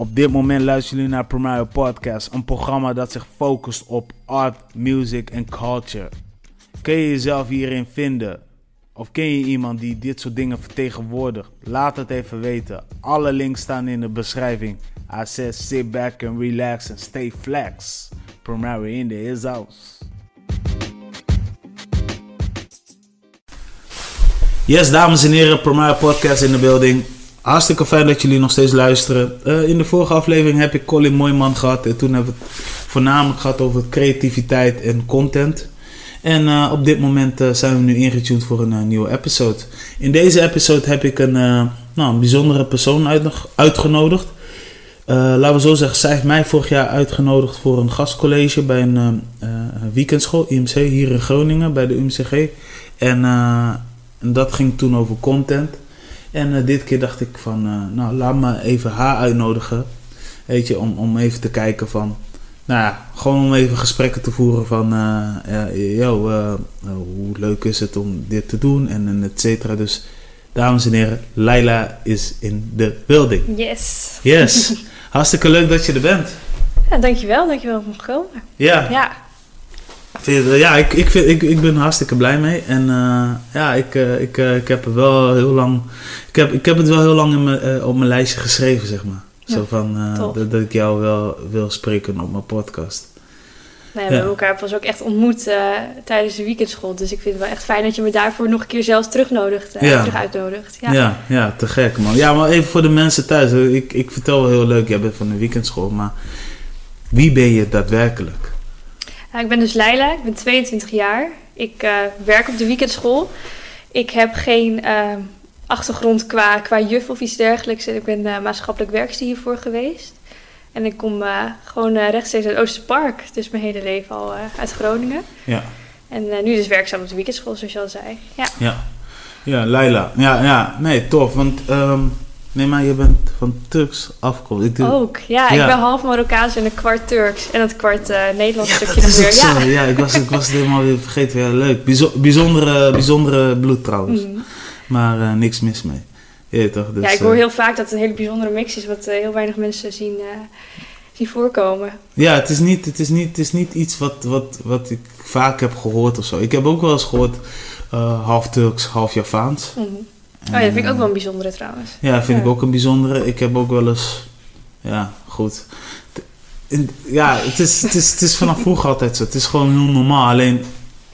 Op dit moment luisteren jullie naar Primario Podcast, een programma dat zich focust op art, music en culture. Kun je jezelf hierin vinden? Of ken je iemand die dit soort dingen vertegenwoordigt? Laat het even weten. Alle links staan in de beschrijving. I sit back and relax and stay flex. Primario in the his house. Yes, dames en heren, Primario Podcast in de building. Hartstikke fijn dat jullie nog steeds luisteren. Eh, in de vorige aflevering heb ik Colin Mooiman gehad. En toen hebben we het voornamelijk gehad over creativiteit en content. En uh, op dit moment uh, zijn we nu ingetuned voor een nieuwe episode. In deze episode heb ik een, nou, een bijzondere persoon uitgenodigd. laten we zo zeggen, zij heeft mij vorig jaar uitgenodigd voor een gastcollege bij een weekendschool, IMC, hier in Groningen, bij de UMCG. En dat ging toen over content. En uh, dit keer dacht ik van, uh, nou laat me even haar uitnodigen. Weet je, om, om even te kijken van, nou ja, gewoon om even gesprekken te voeren van, uh, yo, hoe leuk is het om dit te doen en, en et cetera. Dus, dames en heren, Laila is in de building. Yes. Yes. Hartstikke leuk dat je er bent. Ja, dankjewel, dankjewel voor komen. Ja. Ja. Ja, ik, ik, vind, ik, ik ben er hartstikke blij mee. En uh, ja, ik, uh, ik, uh, ik heb er wel heel lang. Ik heb, ik heb het wel heel lang in mijn, op mijn lijstje geschreven, zeg maar. Ja, Zo van dat, dat, ik jou wel wil spreken op mijn podcast. Nou ja, we hebben elkaar pas ook echt ontmoet tijdens de weekendschool. Dus ik vind het wel echt fijn dat je me daarvoor nog een keer zelfs terugnodigt, ja. terug uitnodigt. Ja. ja. Ja, te gek man. Ja, maar even voor de mensen thuis. Ik, ik vertel wel heel leuk, jij bent van de weekendschool. Maar wie ben je daadwerkelijk? Ik ben dus Leila, ik ben 22 jaar. Ik uh, werk op de weekendschool. Ik heb geen uh, achtergrond qua, qua juf of iets dergelijks. Ik ben uh, maatschappelijk werkster hiervoor geweest. En ik kom gewoon rechtstreeks uit Oosterpark. Dus mijn hele leven al uit Groningen. Ja. En nu dus werkzaam op de weekendschool, zoals je al zei. Ja, ja. ja Leila. Ja, ja, nee, tof. Want... Um Nee, maar je bent van Turks afkomst. Doe... Ook, ja, Ik ben half Marokkaans en een kwart Turks. En het kwart uh, Nederlands ja, stukje weer. Ja. ja, ik was, ik was het helemaal weer vergeten. Ja, leuk. bijzondere, bijzondere bloed trouwens. Mm. Maar uh, niks mis mee. Ja, toch? Dus, ja, ik hoor eh, heel vaak dat het een hele bijzondere mix is... wat heel weinig mensen zien, zien voorkomen. Ja, het is niet, het is niet, het is niet iets wat, wat, wat ik vaak heb gehoord of zo. Ik heb ook wel eens gehoord... half Turks, half Javaans. Mm. Oh ja, dat vind ik ook wel een bijzondere trouwens. Ja, vind ik ook een bijzondere. Ik heb ook wel eens... Ja, goed. ja, het is, het, is, het is vanaf vroeger altijd zo. Het is gewoon heel normaal. Alleen,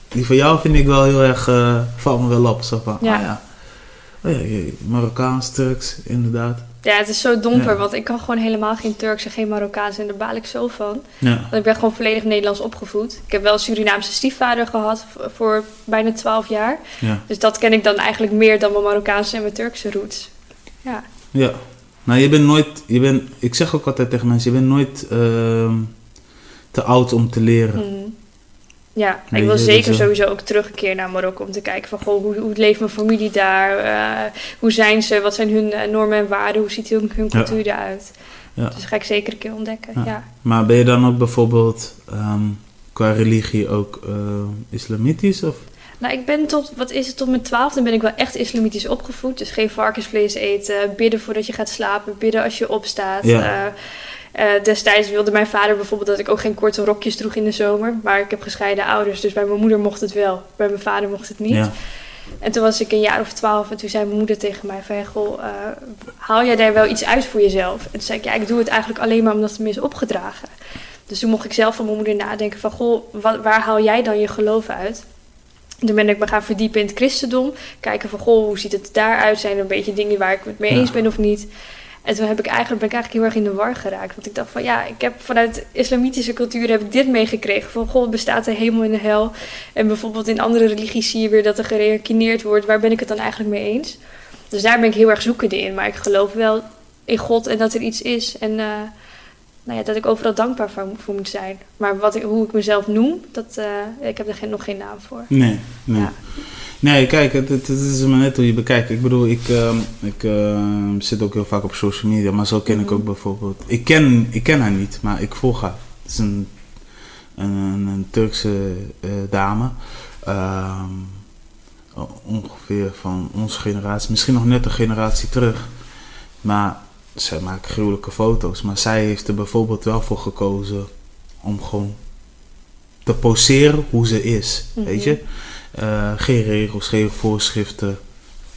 die van jou vind ik wel heel erg... Uh, valt me wel op. Zo van, ja. Ah, ja. Oh ja, Marokkaans, Turks, inderdaad. Ja, het is zo donker, want ik kan gewoon helemaal geen Turks en geen Marokkaans en daar baal ik zo van. Ja. Want ik ben gewoon volledig Nederlands opgevoed. Ik heb wel een Surinaamse stiefvader gehad voor bijna twaalf jaar. Ja. Dus dat ken ik dan eigenlijk meer dan mijn Marokkaanse en mijn Turkse roots. Ja. Ja. Nou, je bent nooit, je bent, ik zeg ook altijd tegen mensen, je bent nooit uh, te oud om te leren. Mm. Ja, ik wil zeker sowieso ook terug een keer naar Marokko om te kijken van goh, hoe, hoe leeft mijn familie daar? Uh, hoe zijn ze? Wat zijn hun uh, normen en waarden? Hoe ziet hun, hun cultuur ja. eruit? Ja. Dus ga ik zeker een keer ontdekken. Ja. Maar ben je dan ook bijvoorbeeld um, qua religie ook uh, islamitisch? Of? Nou, ik ben tot, wat is het, tot mijn twaalfde ben ik wel echt islamitisch opgevoed. Dus geen varkensvlees eten, bidden voordat je gaat slapen, bidden als je opstaat. Ja. Uh, destijds wilde mijn vader bijvoorbeeld dat ik ook geen korte rokjes droeg in de zomer. Maar ik heb gescheiden ouders, dus bij mijn moeder mocht het wel. Bij mijn vader mocht het niet. Ja. En toen was ik een jaar of twaalf en toen zei mijn moeder tegen mij van... Goh, uh, haal jij daar wel iets uit voor jezelf? En toen zei ik, ja, ik doe het eigenlijk alleen maar omdat het me is opgedragen. Dus toen mocht ik zelf van mijn moeder nadenken van... Goh, waar haal jij dan je geloof uit? Toen ben ik me gaan verdiepen in het christendom. Kijken van, goh, hoe ziet het daaruit? Zijn er een beetje dingen waar ik het mee eens ben of niet? En toen heb ik eigenlijk, ben ik eigenlijk heel erg in de war geraakt. Want ik dacht van ja, ik heb vanuit islamitische cultuur heb ik dit meegekregen. Van God bestaat de hemel en de hel. En bijvoorbeeld in andere religies zie je weer dat er gereïncarneerd wordt. Waar ben ik het dan eigenlijk mee eens? Dus daar ben ik heel erg zoekende in. Maar ik geloof wel in God en dat er iets is. En uh, nou ja, dat ik overal dankbaar voor, voor moet zijn. Maar wat ik, hoe ik mezelf noem, dat, uh, ik heb er geen, nog geen naam voor. Nee, nee. Ja. Nee, kijk, het, het, is maar net hoe je bekijkt. Ik bedoel, ik, uh, ik uh, zit ook heel vaak op social media, maar zo ken ik ook bijvoorbeeld. Ik ken, ik ken haar niet, maar ik volg haar. Het is een, een, een Turkse uh, dame. Ehm, ongeveer van onze generatie, misschien nog net een generatie terug. Maar zij maakt gruwelijke foto's. Maar zij heeft er bijvoorbeeld wel voor gekozen om gewoon te poseren hoe ze is. Weet je? Uh, geen regels, geen voorschriften.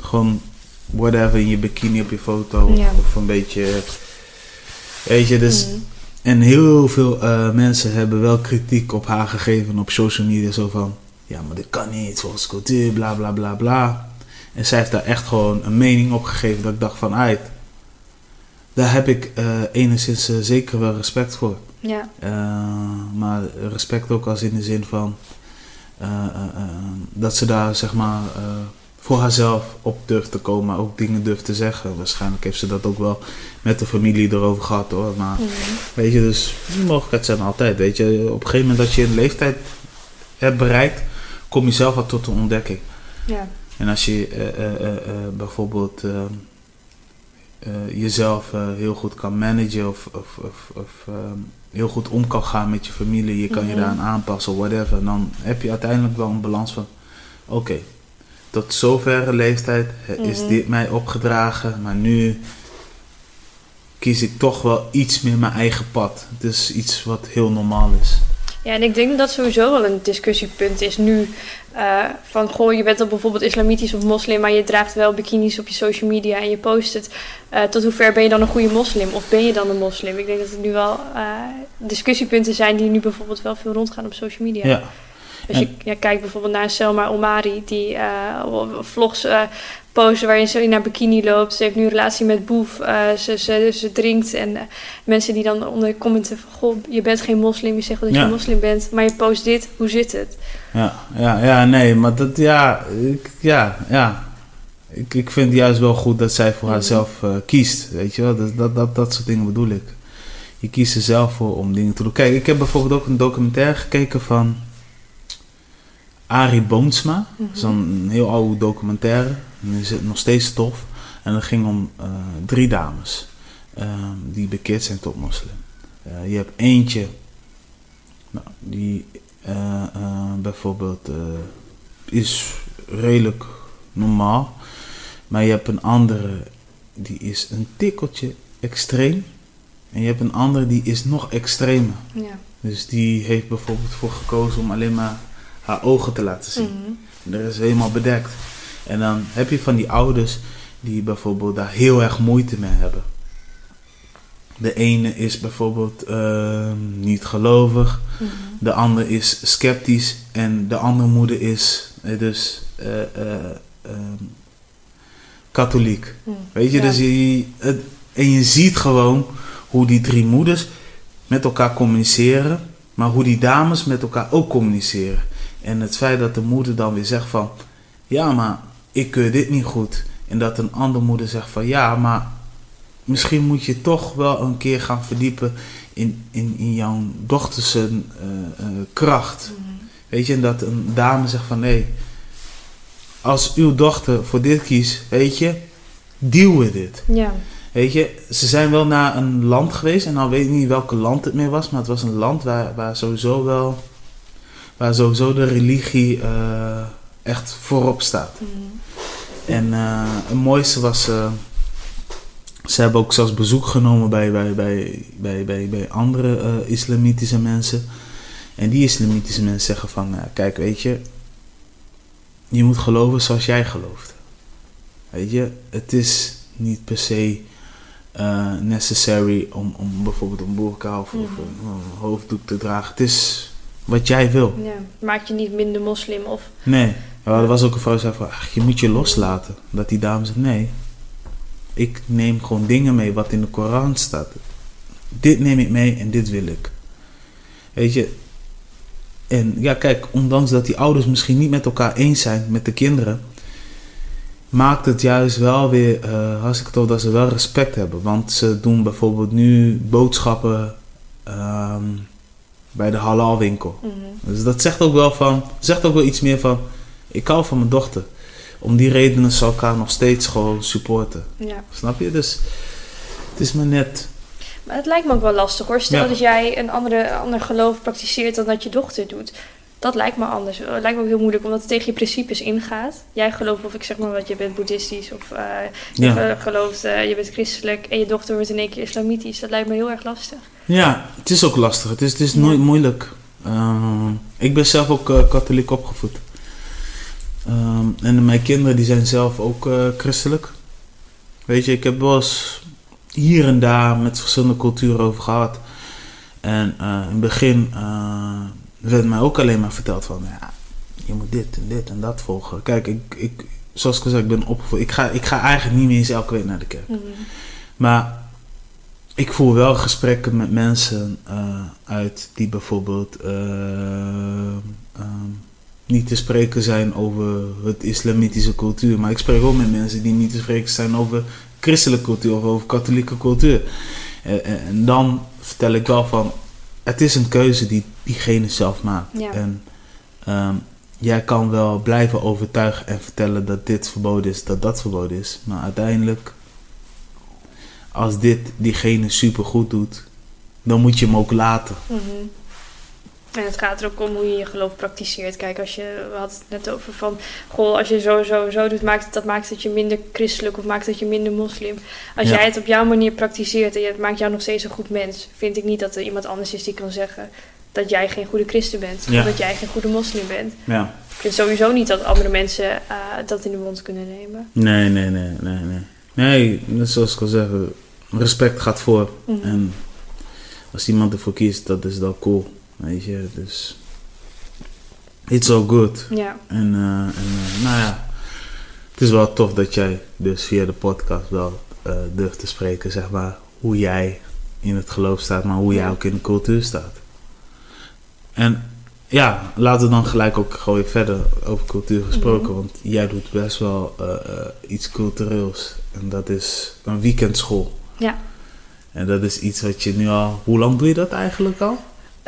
Gewoon whatever in je bikini op je foto. Of een beetje. Weet je, dus. Mhm. En heel veel uh, mensen hebben wel kritiek op haar gegeven op social media. Zo van: ja, maar dit kan niet, volgens cultuur, bla bla bla bla. En zij heeft daar echt gewoon een mening op gegeven. Dat ik dacht: van uit. Daar heb ik uh, enigszins zeker wel respect voor. Ja. maar respect ook als in de zin van. Dat ze daar zeg maar voor haarzelf op durft te komen, ook dingen durft te zeggen. Waarschijnlijk heeft ze dat ook wel met de familie erover gehad hoor. Maar mhm. weet je, dus die mogelijkheid zijn altijd. Weet je, op een gegeven moment dat je een leeftijd hebt bereikt, kom je zelf wat tot een ontdekking. Ja. En als je uh, uh, bijvoorbeeld jezelf heel goed kan managen of, of, of, of heel goed om kan gaan met je familie, je kan je mhm. daaraan aanpassen, whatever, dan heb je uiteindelijk wel een balans van: oké, tot zoverre leeftijd is mhm. dit mij opgedragen, maar nu kies ik toch wel iets meer mijn eigen pad. Dus iets wat heel normaal is. Ja, en ik denk dat sowieso wel een discussiepunt is nu. Uh, van goh, je bent dan bijvoorbeeld islamitisch of moslim, maar je draagt wel bikinis op je social media en je post het. Uh, tot hoever ben je dan een goede moslim of ben je dan een moslim? Ik denk dat het nu wel uh, discussiepunten zijn die nu bijvoorbeeld wel veel rondgaan op social media. Ja. Als je ja, kijkt bijvoorbeeld naar Selma Omari, die uh, vlogs posten waarin ze naar bikini loopt. Ze heeft nu een relatie met Boef. Uh, ze, ze, ze drinkt. En mensen die dan onder commenten van... Goh, je bent geen moslim. Je zegt wel dat je moslim bent. Maar je post dit. Hoe zit het? Ja, ja, ja nee. Maar dat, ja... Ik, ja, ja. Ik, ik vind het juist wel goed dat zij voor haarzelf kiest. Weet je wel? Dat, dat, dat, dat soort dingen bedoel ik. Je kiest er zelf voor om dingen te doen. Kijk, ik heb bijvoorbeeld ook een documentaire gekeken van... Arie Boomsma. Mm Dat is een heel oude documentaire. En is het nog steeds tof. En dat ging om uh, drie dames uh, die bekeerd zijn tot moslim. Uh, je hebt eentje nou, die bijvoorbeeld is redelijk normaal. Maar je hebt een andere die is een tikkeltje extreem. En je hebt een andere die is nog extremer. Ja. Dus die heeft bijvoorbeeld voor gekozen om alleen maar haar ogen te laten zien. Mm -hmm. En is helemaal bedekt. En dan heb je van die ouders die bijvoorbeeld daar heel erg moeite mee hebben. De ene is bijvoorbeeld ehm, niet gelovig, mhm. de ander is sceptisch en de andere moeder is eh, dus uh, uh, katholiek. Mhm. Weet je, dus je, het, en je ziet gewoon hoe die drie moeders met elkaar communiceren, maar hoe die dames met elkaar ook communiceren. En het feit dat de moeder dan weer zegt van, ja, maar ik keur dit niet goed. En dat een andere moeder zegt van, ja, maar misschien moet je toch wel een keer gaan verdiepen in, in, in jouw dochters uh, kracht. Mhm. Weet je, en dat een dame zegt van, nee, als uw dochter voor dit kiest, weet je, deal with it. Ja. Weet je, ze zijn wel naar een land geweest en dan weet ik niet welke land het meer was, maar het was een land waar, waar sowieso wel waar sowieso de religie uh, echt voorop staat. Mm. En uh, het mooiste was, uh, ze hebben ook zelfs bezoek genomen bij, bij, bij, bij, bij, bij andere islamitische mensen. En die islamitische mensen zeggen van, kijk weet je, je moet geloven zoals jij gelooft. Weet je, het is niet per se necessary om, om bijvoorbeeld een boerka of, of mm. een hoofddoek te dragen. Het is wat jij wil. Ja, maak je niet minder moslim of... Nee, er was ook een vrouw die zei van, je moet je loslaten. Dat die dame zegt, nee, ik neem gewoon dingen mee wat in de Koran staat. Dit neem ik mee en dit wil ik. Weet je, en ja, kijk, ondanks dat die ouders misschien niet met elkaar eens zijn met de kinderen, maakt het juist wel weer uh, hartstikke tof dat ze wel respect hebben. Want ze doen bijvoorbeeld nu boodschappen. Ehm, bij de halalwinkel. Mm Dus dat zegt ook wel van, zegt ook wel iets meer van, ik hou van mijn dochter. Om die redenen zal ik haar nog steeds gewoon supporten. Ja. Snap je? Dus het is maar net. Maar het lijkt me ook wel lastig hoor. Stel dat jij een andere, ander geloof praktiseert dan dat je dochter doet. Dat lijkt me anders. Het lijkt me ook heel moeilijk, omdat het tegen je principes ingaat. Jij gelooft, of ik zeg maar wat, je bent boeddhistisch of uh, je ja. gelooft, uh, je bent christelijk en je dochter wordt in één keer islamitisch. Dat lijkt me heel erg lastig. Ja, het is ook lastig. Het is, het is nooit moeilijk. Uh, ik ben zelf ook katholiek opgevoed. Ehm, en mijn kinderen die zijn zelf ook christelijk. Weet je, ik heb wel eens hier en daar met verschillende culturen over gehad. En in het begin werd mij ook alleen maar verteld van, ja, je moet dit en dit en dat volgen. Kijk, ik, ik, zoals ik al zei, ik ben opgevoed. Ik ga, ik ga eigenlijk niet meer eens elke week naar de kerk. Mhm. Maar ik voel wel gesprekken met mensen uh, uit die bijvoorbeeld uh, niet te spreken zijn over het islamitische cultuur. Maar ik spreek ook met mensen die niet te spreken zijn over christelijke cultuur of over katholieke cultuur. En, en dan vertel ik wel van, het is een keuze die diegene zelf maakt. En ehm, jij kan wel blijven overtuigen en vertellen dat dit verboden is, dat dat verboden is. Maar uiteindelijk, als dit diegene super goed doet, dan moet je hem ook laten. Mhm. En het gaat er ook om hoe je je geloof praktiseert. Kijk, als je, we hadden het net over van, goh, als je zo, zo, zo doet, maakt dat maakt het je minder christelijk of maakt het je minder moslim. Als jij het op jouw manier praktiseert en het maakt jou nog steeds een goed mens, vind ik niet dat er iemand anders is die kan zeggen dat jij geen goede christen bent. Of dat jij geen goede moslim bent. Ja. Ik vind sowieso niet dat andere mensen uh, dat in de mond kunnen nemen. Nee, nee, nee, nee, nee. Nee, net zoals ik al zeg, respect gaat voor. Mhm. En als iemand ervoor kiest, dat is dan cool. Weet je, dus. It's all good. Ja. En, uh, en uh, nou ja, het is wel tof dat jij dus via de podcast wel uh, durft te spreken, zeg maar, hoe jij in het geloof staat, maar hoe jij ook in de cultuur staat. En ja, laten we dan gelijk ook gewoon verder over cultuur gesproken, mhm. want jij doet best wel iets cultureels en dat is een weekendschool. Ja. En dat is iets wat je nu al, hoe lang doe je dat eigenlijk al?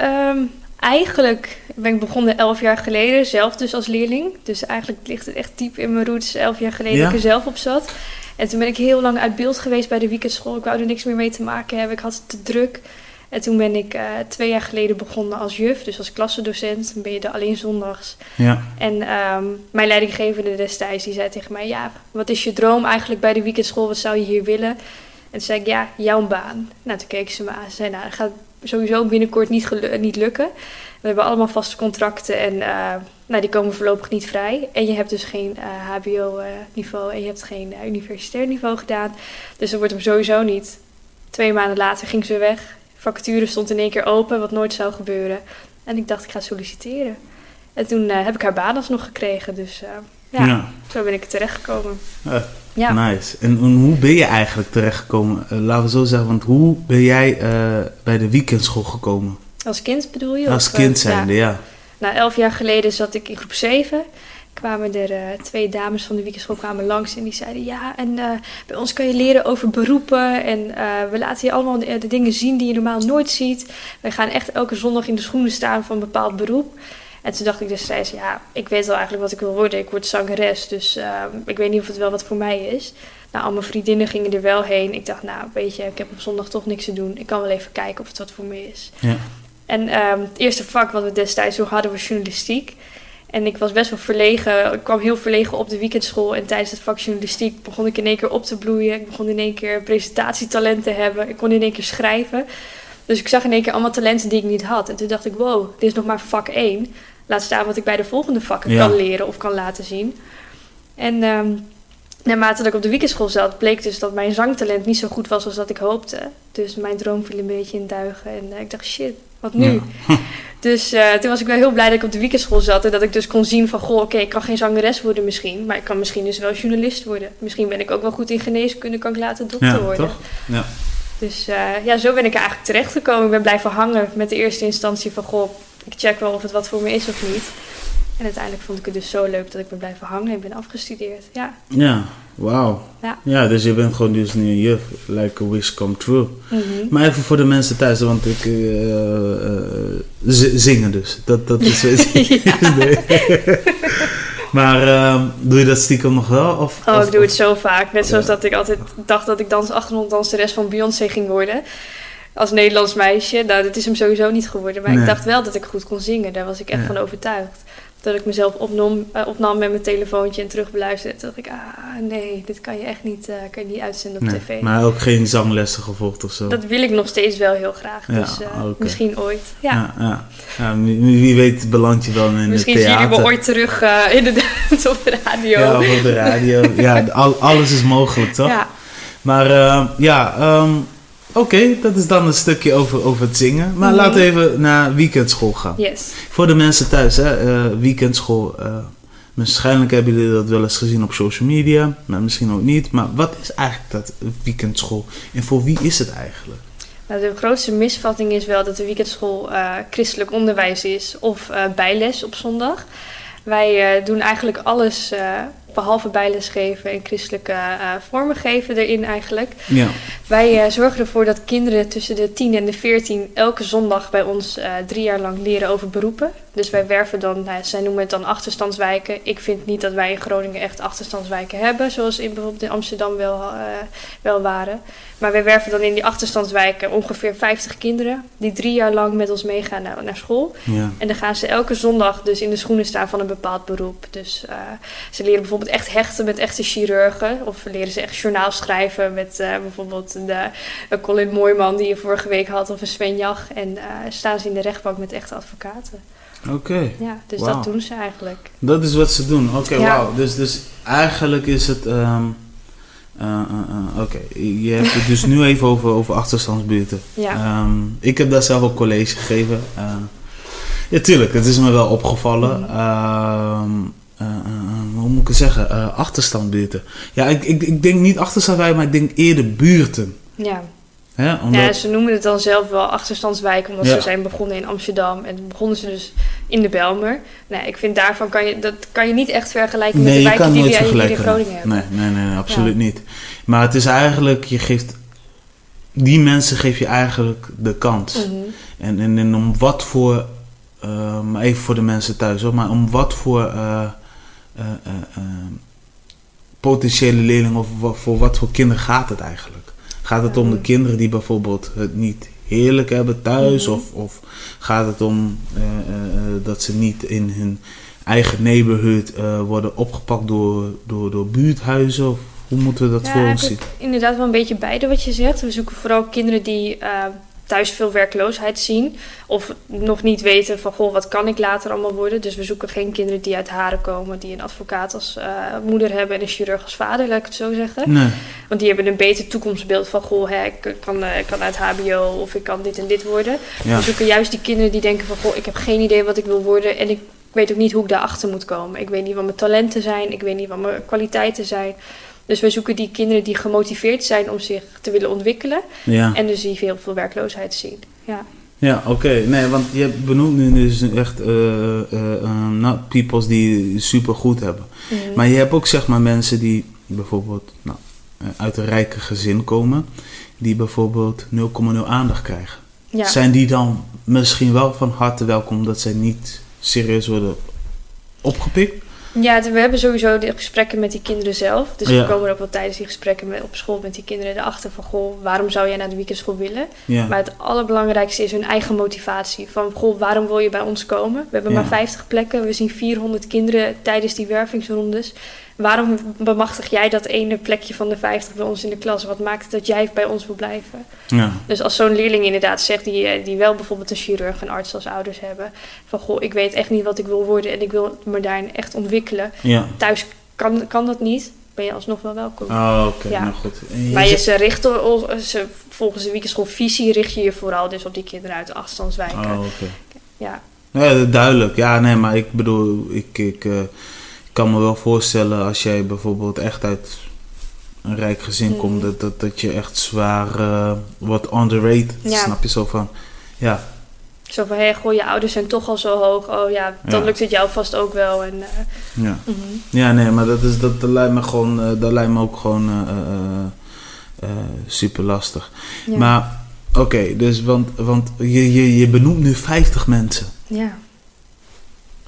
Um, eigenlijk ben ik begonnen elf jaar geleden, zelf dus als leerling. Dus eigenlijk ligt het echt diep in mijn roots, elf jaar geleden dat ik er zelf op zat. En toen ben ik heel lang uit beeld geweest bij de weekendschool. Ik wou er niks meer mee te maken hebben. Ik had het te druk. En toen ben ik uh, twee jaar geleden begonnen als juf, dus als klassendocent. Dan ben je er alleen zondags. Ja. En um, mijn leidinggevende destijds, die zei tegen mij... Ja, wat is je droom eigenlijk bij de weekendschool? Wat zou je hier willen? En toen zei ik, ja, jouw baan. Nou, toen keek ze me aan. Ze zei, nou, gaat sowieso binnenkort niet, niet lukken. We hebben allemaal vaste contracten en uh, nou, die komen voorlopig niet vrij. En je hebt dus geen uh, eh, HBO-niveau eh, en je hebt geen universitair niveau gedaan. Dus dat wordt hem sowieso niet. Twee maanden later ging ze weg. Vacature stond in één keer open, wat nooit zou gebeuren. En ik dacht, ik ga solliciteren. En toen heb ik haar baan alsnog gekregen. Dus ja, zo ben ik terechtgekomen. Ja. Nice. En, hoe ben je eigenlijk terechtgekomen? Laten we zo zeggen, want hoe ben jij bij de weekendschool gekomen? Als kind bedoel je? Als kind eh, zijnde, ja. ja. Nou, elf jaar geleden zat ik in groep 7 kwamen er twee dames van de weekendschool kwamen langs en die zeiden ja en bij ons kan je leren over beroepen en we laten je allemaal de, de, dingen zien die je normaal nooit ziet. We gaan echt elke zondag in de schoenen staan van een bepaald beroep. En toen dacht ik destijds, ja, ik weet wel eigenlijk wat ik wil worden. Ik word zangeres, dus uh, ik weet niet of het wel wat voor mij is. Nou, al mijn vriendinnen gingen er wel heen. Ik dacht, nou, weet je, ik heb op zondag toch niks te doen. Ik kan wel even kijken of het wat voor me is. Ja. En um, het eerste vak wat we destijds zo hadden was journalistiek. En ik was best wel verlegen. Ik kwam heel verlegen op de weekendschool. En tijdens het vak journalistiek begon ik in één keer op te bloeien. Ik begon in één keer presentatietalent te hebben. Ik kon in één keer schrijven. Dus ik zag in één keer allemaal talenten die ik niet had. En toen dacht ik, wow, dit is nog maar vak 1. Laat staan wat ik bij de volgende vakken kan leren of kan laten zien. En um, naarmate dat ik op de weekendschool zat, bleek dus dat mijn zangtalent niet zo goed was als dat ik hoopte. Dus mijn droom viel een beetje in duigen. En uh, ik dacht, shit, wat nu? dus uh, toen was ik wel heel blij dat ik op de weekendschool zat. En dat ik dus kon zien van, goh, oké, ik kan geen zangeres worden misschien. Maar ik kan misschien dus wel journalist worden. Misschien ben ik ook wel goed in geneeskunde, kan ik later dokter ja, worden. Toch? Ja. Dus uh, ja, zo ben ik eigenlijk terechtgekomen. Ik ben blijven hangen met de eerste instantie van, goh, ik check wel of het wat voor me is of niet. En uiteindelijk vond ik het dus zo leuk dat ik ben blijven hangen en ben afgestudeerd. Ja, ja wauw. Ja. ja, dus je bent gewoon dus nu een juf. Like a wish come true. Mm -hmm. Maar even voor de mensen thuis, want ik uh, uh, zingen dus. Dat, dat is... maar uh, doe je dat stiekem nog wel? Of, oh, of, ik doe het zo vaak. Net zoals dat ik altijd dacht dat ik dans achtergronddanseres van Beyoncé ging worden. als Nederlands meisje. Nou, dat is hem sowieso niet geworden. Maar ik dacht wel dat ik goed kon zingen. Daar was ik echt van overtuigd dat ik mezelf opnam, uh, opnam met mijn telefoontje en terugbeluisterde. Toen dacht ik, ah nee, dit kan je echt niet, uh, kan je niet uitzenden op tv. Maar ook geen zanglessen gevolgd of zo? Dat wil ik nog steeds wel heel graag. Ja, dus uh, misschien ooit. Ja. ja, ja. wie, weet beland je dan in misschien het theater. Misschien zien jullie me ooit terug inderdaad op de radio. Ja, op de radio. ja, al, alles is mogelijk, toch? Ja. Maar ja... Um, Oké, dat is dan een stukje over, over het zingen. Maar mm laten we even naar weekendschool gaan. Yes. Voor de mensen thuis, hè, uh, weekendschool. Uh, waarschijnlijk hebben jullie dat wel eens gezien op social media, maar misschien ook niet. Maar wat is eigenlijk dat weekendschool en voor wie is het eigenlijk? Nou, de grootste misvatting is wel dat de weekendschool uh, christelijk onderwijs is of bijles op zondag. Wij doen eigenlijk alles behalve bijles geven en christelijke uh, vormen geven erin eigenlijk. Ja. Wij uh, zorgen ervoor dat kinderen tussen de 10 en de 14 elke zondag bij ons uh, drie jaar lang leren over beroepen. Dus wij werven dan, nou, zij noemen het dan achterstandswijken. Ik vind niet dat wij in Groningen echt achterstandswijken hebben, zoals in bijvoorbeeld in Amsterdam wel, wel waren. Maar wij werven dan in die achterstandswijken ongeveer 50 kinderen die drie jaar lang met ons meegaan naar, naar school. Ja. En dan gaan ze elke zondag dus in de schoenen staan van een bepaald beroep. Dus ze leren bijvoorbeeld echt hechten met echte chirurgen. Of leren ze echt journaal schrijven met uh, bijvoorbeeld de, Colin Mooiman die je vorige week had. Of een Sven Jach. En staan ze in de rechtbank met echte advocaten. Oké. Ja, dus wow. dat doen ze eigenlijk. Dat is wat ze doen. Oké, okay, ja. wauw. Dus, dus eigenlijk is het... Um, Oké, okay. je hebt het dus nu even over, over achterstandsbuurten. Ja. Um, ik heb daar zelf ook college gegeven. ja, tuurlijk, het is me wel opgevallen. Mm. Hoe moet ik het zeggen? Achterstandbuurten. Ja, ik, ik, ik denk niet achterstandwijken, maar ik denk eerder buurten. Ja. Ja, omdat... ja, ze noemen het dan zelf wel achterstandswijken, omdat ja. ze zijn begonnen in Amsterdam en begonnen ze dus in de Belmer. Nee, ik vind daarvan kan je, dat kan je niet echt vergelijken nee, met de wijken die we hier in Groningen hebben. Nee, nee, nee, nee absoluut ja. niet. Maar het is eigenlijk, je geeft, die mensen geef je eigenlijk de kans. Mm -hmm. en, en, en om wat voor, uh, maar even voor de mensen thuis hoor, maar om wat voor... Uh, uh, uh, potentiële leerlingen of voor wat voor kinderen gaat het eigenlijk? Gaat het om de kinderen die bijvoorbeeld het niet heerlijk hebben thuis? Mhm. Of, of gaat het om uh, dat ze niet in hun eigen neighborhood worden opgepakt door, door, door buurthuizen? Of hoe moeten we dat ja, voor ons zien? Inderdaad wel een beetje beide wat je zegt. We zoeken vooral kinderen die thuis veel werkloosheid zien. Of nog niet weten van, goh, wat kan ik later allemaal worden. Dus we zoeken geen kinderen die uit Haren komen. Die een advocaat als uh, moeder hebben en een chirurg als vader, laat ik het zo zeggen. Nee. Want die hebben een beter toekomstbeeld van, goh, hè, ik, kan, uh, ik kan uit hbo of ik kan dit en dit worden. Ja. We zoeken juist die kinderen die denken van, goh, ik heb geen idee wat ik wil worden. En ik weet ook niet hoe ik daarachter moet komen. Ik weet niet wat mijn talenten zijn. Ik weet niet wat mijn kwaliteiten zijn. Dus wij zoeken die kinderen die gemotiveerd zijn om zich te willen ontwikkelen. Ja. En dus die veel, veel werkloosheid zien. Ja, ja oké. Okay. Nee, want je benoemt nu dus echt uh, uh, uh, peoples die super goed hebben. Mm. Maar je hebt ook zeg maar mensen die bijvoorbeeld nou, uit een rijke gezin komen. Die bijvoorbeeld 0,0 aandacht krijgen. Ja. Zijn die dan misschien wel van harte welkom dat zij niet serieus worden opgepikt? Ja, we hebben sowieso de gesprekken met die kinderen zelf. Dus Ja. we komen ook wel tijdens die gesprekken met, op school met die kinderen erachter van... goh, waarom zou jij naar de weekendschool willen? Ja. Maar het allerbelangrijkste is hun eigen motivatie. Van, goh, waarom wil je bij ons komen? We hebben Ja. maar 50 plekken. We zien 400 kinderen tijdens die wervingsrondes. Waarom bemachtig jij dat ene plekje van de 50 bij ons in de klas? Wat maakt het dat jij bij ons wil blijven? Ja. Dus als zo'n leerling inderdaad zegt, die, eh, die wel bijvoorbeeld een chirurg en arts als ouders hebben... van, goh, ik weet echt niet wat ik wil worden en ik wil me daarin echt ontwikkelen... Ja. Thuis kan, kan dat niet. Ben je alsnog wel welkom. Oh, oké. Ja. Nou goed. Je maar je ze volgens de weekendschoolvisie richt je je vooral dus op die kinderen uit de achterstandswijken. Oh, oké. Ja. Ja, duidelijk. Ja, nee, maar ik bedoel, ik, ik, eh, ik kan me wel voorstellen als jij bijvoorbeeld echt uit een rijk gezin Mhm. komt, dat, dat, dat je echt zwaar eh, wordt underrated. Ja. Snap je zo van? Ja, Zo van, hé, goh, je ouders zijn toch al zo hoog. Oh ja, dan Ja. lukt het jou vast ook wel. En, eh, ja. mhm. Ja, nee, maar dat, is, dat, dat lijkt me gewoon, eh, dat lijkt me ook gewoon super lastig. ja. Maar, oké, dus want, want je, je, je benoemt nu 50 mensen. ja,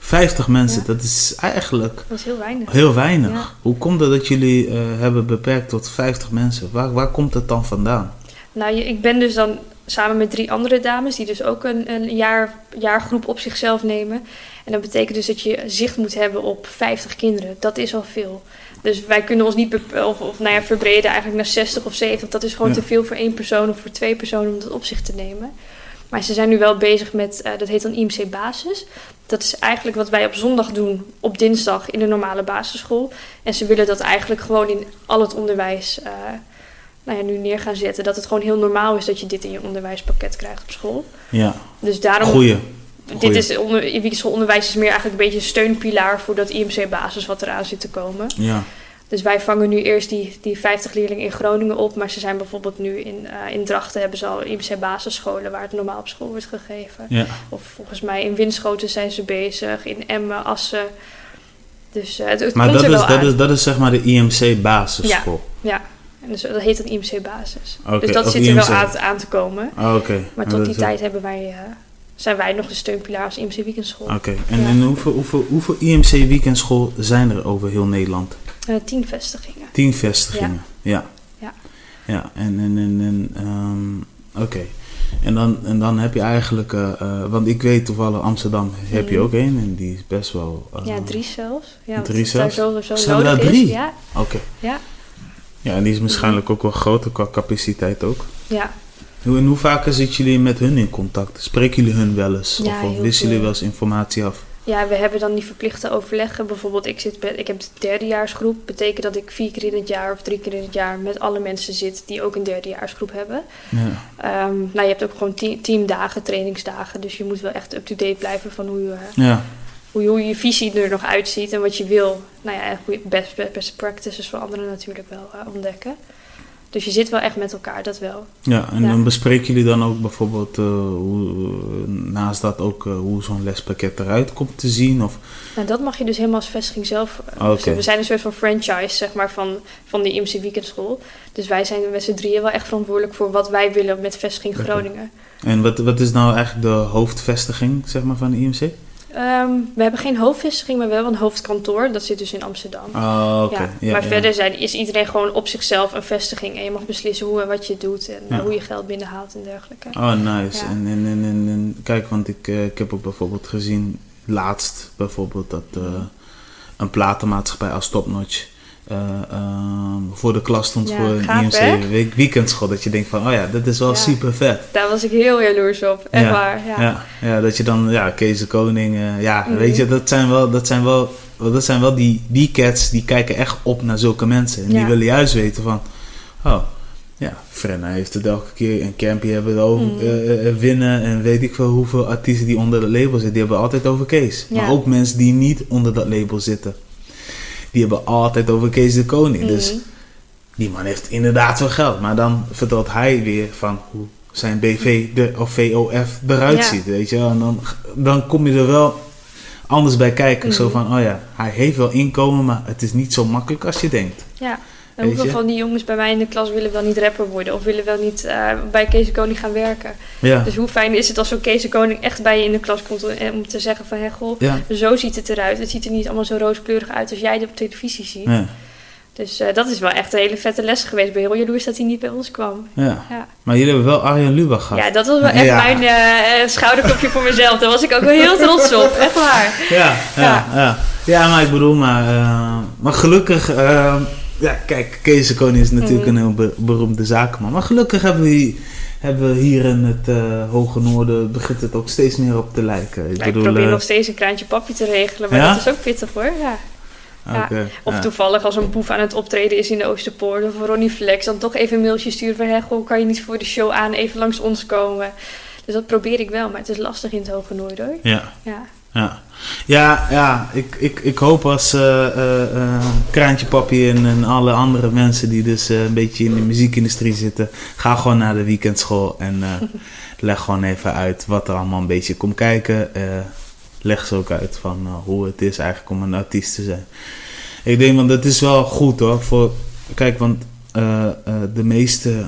50 mensen, Ja. dat is eigenlijk dat is heel weinig. heel weinig. Ja. Hoe komt het dat jullie eh, hebben beperkt tot 50 mensen? Waar, waar komt het dan vandaan? Nou, ik ben dus dan samen met drie andere dames, die dus ook een, een jaar, jaargroep op zichzelf nemen. En dat betekent dus dat je zicht moet hebben op 50 kinderen. Dat is al veel. Dus wij kunnen ons niet of, of nou ja, verbreden eigenlijk naar 60 of 70. Dat is gewoon te veel voor één persoon of voor twee personen om dat op zich te nemen. Maar ze zijn nu wel bezig met, uh, dat heet dan IMC Basis. Dat is eigenlijk wat wij op zondag doen, op dinsdag in de normale basisschool. En ze willen dat eigenlijk gewoon in al het onderwijs uh, nou ja, nu neer gaan zetten. Dat het gewoon heel normaal is dat je dit in je onderwijspakket krijgt op school. Ja, dus daarom, Goeie. Dit is onder, onderwijs is meer eigenlijk een beetje een steunpilaar voor dat IMC-basis wat eraan zit te komen. Ja. Dus wij vangen nu eerst die, die 50 leerlingen in Groningen op. Maar ze zijn bijvoorbeeld nu in, uh, in Drachten hebben ze al IMC-basisscholen waar het normaal op school wordt gegeven. Ja. Of volgens mij in Winschoten zijn ze bezig, in Emmen, Assen. Dus uh, het, het maar komt dat er is, wel dat aan. is, dat is zeg maar de IMC-basisschool. Ja, ja. En dus, dat heet dan IMC-basis. Dus dat zit er wel IMC. aan, aan te komen. Oh, Oké. Maar tot die tijd hebben wij, uh, zijn wij nog de steunpilaar als IMC Weekendschool. Oké, en, Ja. en hoeveel, hoeveel, hoeveel IMC weekendschool zijn er over heel Nederland? Uh, tien vestigingen. Tien vestigingen, ja. Ja. Ja, en, en, en, en ehm, oké. En, dan, en dan heb je eigenlijk, eh, eh, want ik weet toevallig Amsterdam heb je Mhm. ook één en die is best wel... ja, drie zelfs. Ja, drie zelfs? zo, zo Zijn er drie? is. Ja, Oké. ja, Ja, en die is waarschijnlijk ook wel groter qua capaciteit ook. ja. Hoe, en hoe vaker zitten jullie met hun in contact? Spreken jullie hun wel eens? Ja, of of wisselen jullie wel eens informatie af? Ja, we hebben dan die verplichte overleggen. Bijvoorbeeld, ik, zit bij, ik heb de derdejaarsgroep. Betekent dat ik vier keer in het jaar of drie keer in het jaar met alle mensen zit die ook een derdejaarsgroep hebben. Ja. Ehm, nou, je hebt ook gewoon te- teamdagen, trainingsdagen. Dus je moet wel echt up-to-date blijven van hoe, je, Ja, hoe, je, hoe je visie er nog uitziet en wat je wil. Nou ja, en best, best practices voor anderen natuurlijk wel eh, ontdekken. Dus je zit wel echt met elkaar, dat wel. ja en Ja. dan bespreken jullie dan ook bijvoorbeeld eh, hoe, naast dat ook eh, hoe zo'n lespakket eruit komt te zien? Of, Nou, dat mag je dus helemaal als vestiging zelf. eh, Oké. We zijn een soort van franchise, zeg maar, van, van de IMC Weekendschool. Dus wij zijn met z'n drieën wel echt verantwoordelijk voor wat wij willen met vestiging. Groningen. en wat, wat is nou eigenlijk de hoofdvestiging zeg maar, van de IMC? Ehm, we hebben geen hoofdvestiging, maar wel een hoofdkantoor. Dat zit dus in Amsterdam. Oh, oké. ja. Ja, maar ja. verder zijn, is iedereen gewoon op zichzelf een vestiging. En je mag beslissen hoe en wat je doet en hoe je geld binnenhaalt en dergelijke. Oh, nice. En, en, en, en, kijk, want ik, eh, ik heb ook bijvoorbeeld gezien, laatst bijvoorbeeld, dat eh, een platenmaatschappij als Topnotch voor de klas stond Ja, voor een gaaf, IMC week, weekendschool. Dat je denkt van, oh ja, dit is wel Ja. super vet. Daar was ik heel jaloers op. Echt Ja, waar. Ja. Ja. Ja, dat je dan, ja, Kees de Koning, eh, ja, Mhm. weet je, dat zijn wel, dat zijn wel, dat zijn wel die, die cats die kijken echt op naar zulke mensen. En die willen juist weten van, oh, ja, Frenna heeft het elke keer en Campy hebben het over Mhm. eh, eh, winnen en weet ik veel hoeveel artiesten die onder dat label zitten, die hebben altijd over Kees. Ja. Maar ook mensen die niet onder dat label zitten, die hebben altijd over Kees de Koning. Dus Mhm. die man heeft inderdaad wel geld. Maar dan vertelt hij weer van hoe zijn BV de, of VOF eruit Ja. ziet. Weet je? wel. En dan, dan kom je er wel anders bij kijken. Zo Mhm. van, oh ja, hij heeft wel inkomen, maar het is niet zo makkelijk als je denkt. Ja. En hoeveel van die jongens bij mij in de klas willen wel niet rapper worden? Of willen wel niet eh, bij Kees de Koning gaan werken? Ja, Dus hoe fijn is het als zo'n Kees de Koning echt bij je in de klas komt om- om te zeggen van... Hé, goh, ja, zo ziet het eruit. Het ziet er niet allemaal zo rooskleurig uit als jij het op televisie ziet. ja, Dus eh, dat is wel echt een hele vette les geweest. Ik ben heel jaloers dat hij niet bij ons kwam. ja. Ja, Maar jullie hebben wel Arjen Lubach gehad. ja dat was wel echt Ja. mijn eh, eh, schouderklopje voor mezelf. Daar was ik ook wel heel trots op. Echt waar. Ja, ja, Ja. ja. maar ik bedoel, maar, eh, maar gelukkig, eh, ja, kijk, Kees de Koning is natuurlijk Mhm. een heel be- beroemde zakenman. Maar gelukkig hebben we, hier- hebben we hier in het eh, Hoge Noorden, begint het ook steeds meer op te lijken. Ik Ja, ik probeer eh, nog steeds een kraantje papi te regelen. Maar Ja? dat is ook pittig hoor. Ja. Of ja. toevallig als een boef aan het optreden is in de Oosterpoort of Ronnie Flex, dan toch even een mailtje sturen van, hé, goh, kan je niet voor de show aan even langs ons komen? Dus dat probeer ik wel, maar het is lastig in het Hoge Noorden hoor. Ja, Ja. Ja. Ja, ik, ik, ik hoop als eh, Kraantje Papi en, en alle andere mensen die dus een beetje in de muziekindustrie zitten, ga gewoon naar de weekendschool en leg gewoon even uit wat er allemaal een beetje komt kijken. Leg ze ook uit van hoe het is eigenlijk om een artiest te zijn. Ik denk, want dat is wel goed hoor. Voor, kijk, want de meeste,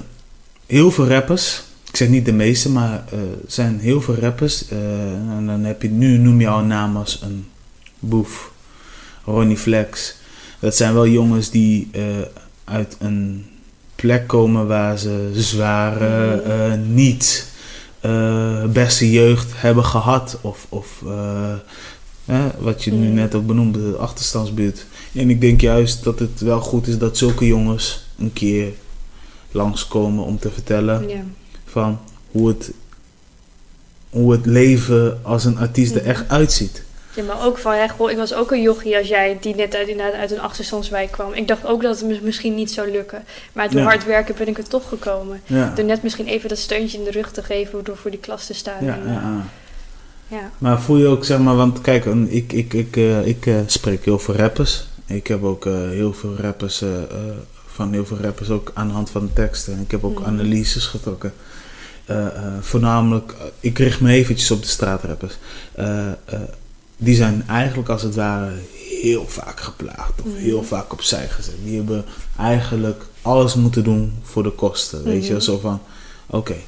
heel veel rappers, ik zeg niet de meeste, maar er zijn heel veel rappers. eh, en dan heb je, nu noem je al een naam als een Boef, Ronnie Flex. Dat zijn wel jongens die eh, uit een plek komen waar ze zware, uh, niet uh, beste jeugd hebben gehad. Of, of wat je nu net ook benoemde, de achterstandsbuurt. En ik denk juist dat het wel goed is dat zulke jongens een keer langskomen om te vertellen ja. Van hoe het, hoe het leven als een artiest er echt uitziet. Ja, maar ook van, ja, goh, ik was ook een jochie als jij die net uit, uit een achterstandswijk kwam. Ik dacht ook dat het misschien niet zou lukken. Maar door hard werken ben ik er toch gekomen. Door net misschien even dat steuntje in de rug te geven door voor die klas te staan. Ja, en, ja. ja. Maar voel je ook, zeg maar, want kijk, ik, ik, ik, uh, ik uh, spreek heel veel rappers. Ik heb ook heel veel rappers, van heel veel rappers ook aan de hand van de teksten. Ik heb ook mm. analyses getrokken. Voornamelijk, ik richt me eventjes op de straatrappers die zijn eigenlijk als het ware heel vaak geplaagd of mhm. heel vaak opzij gezet. Die hebben eigenlijk alles moeten doen voor de kosten. Weet je, mhm. zo van: oké, okay.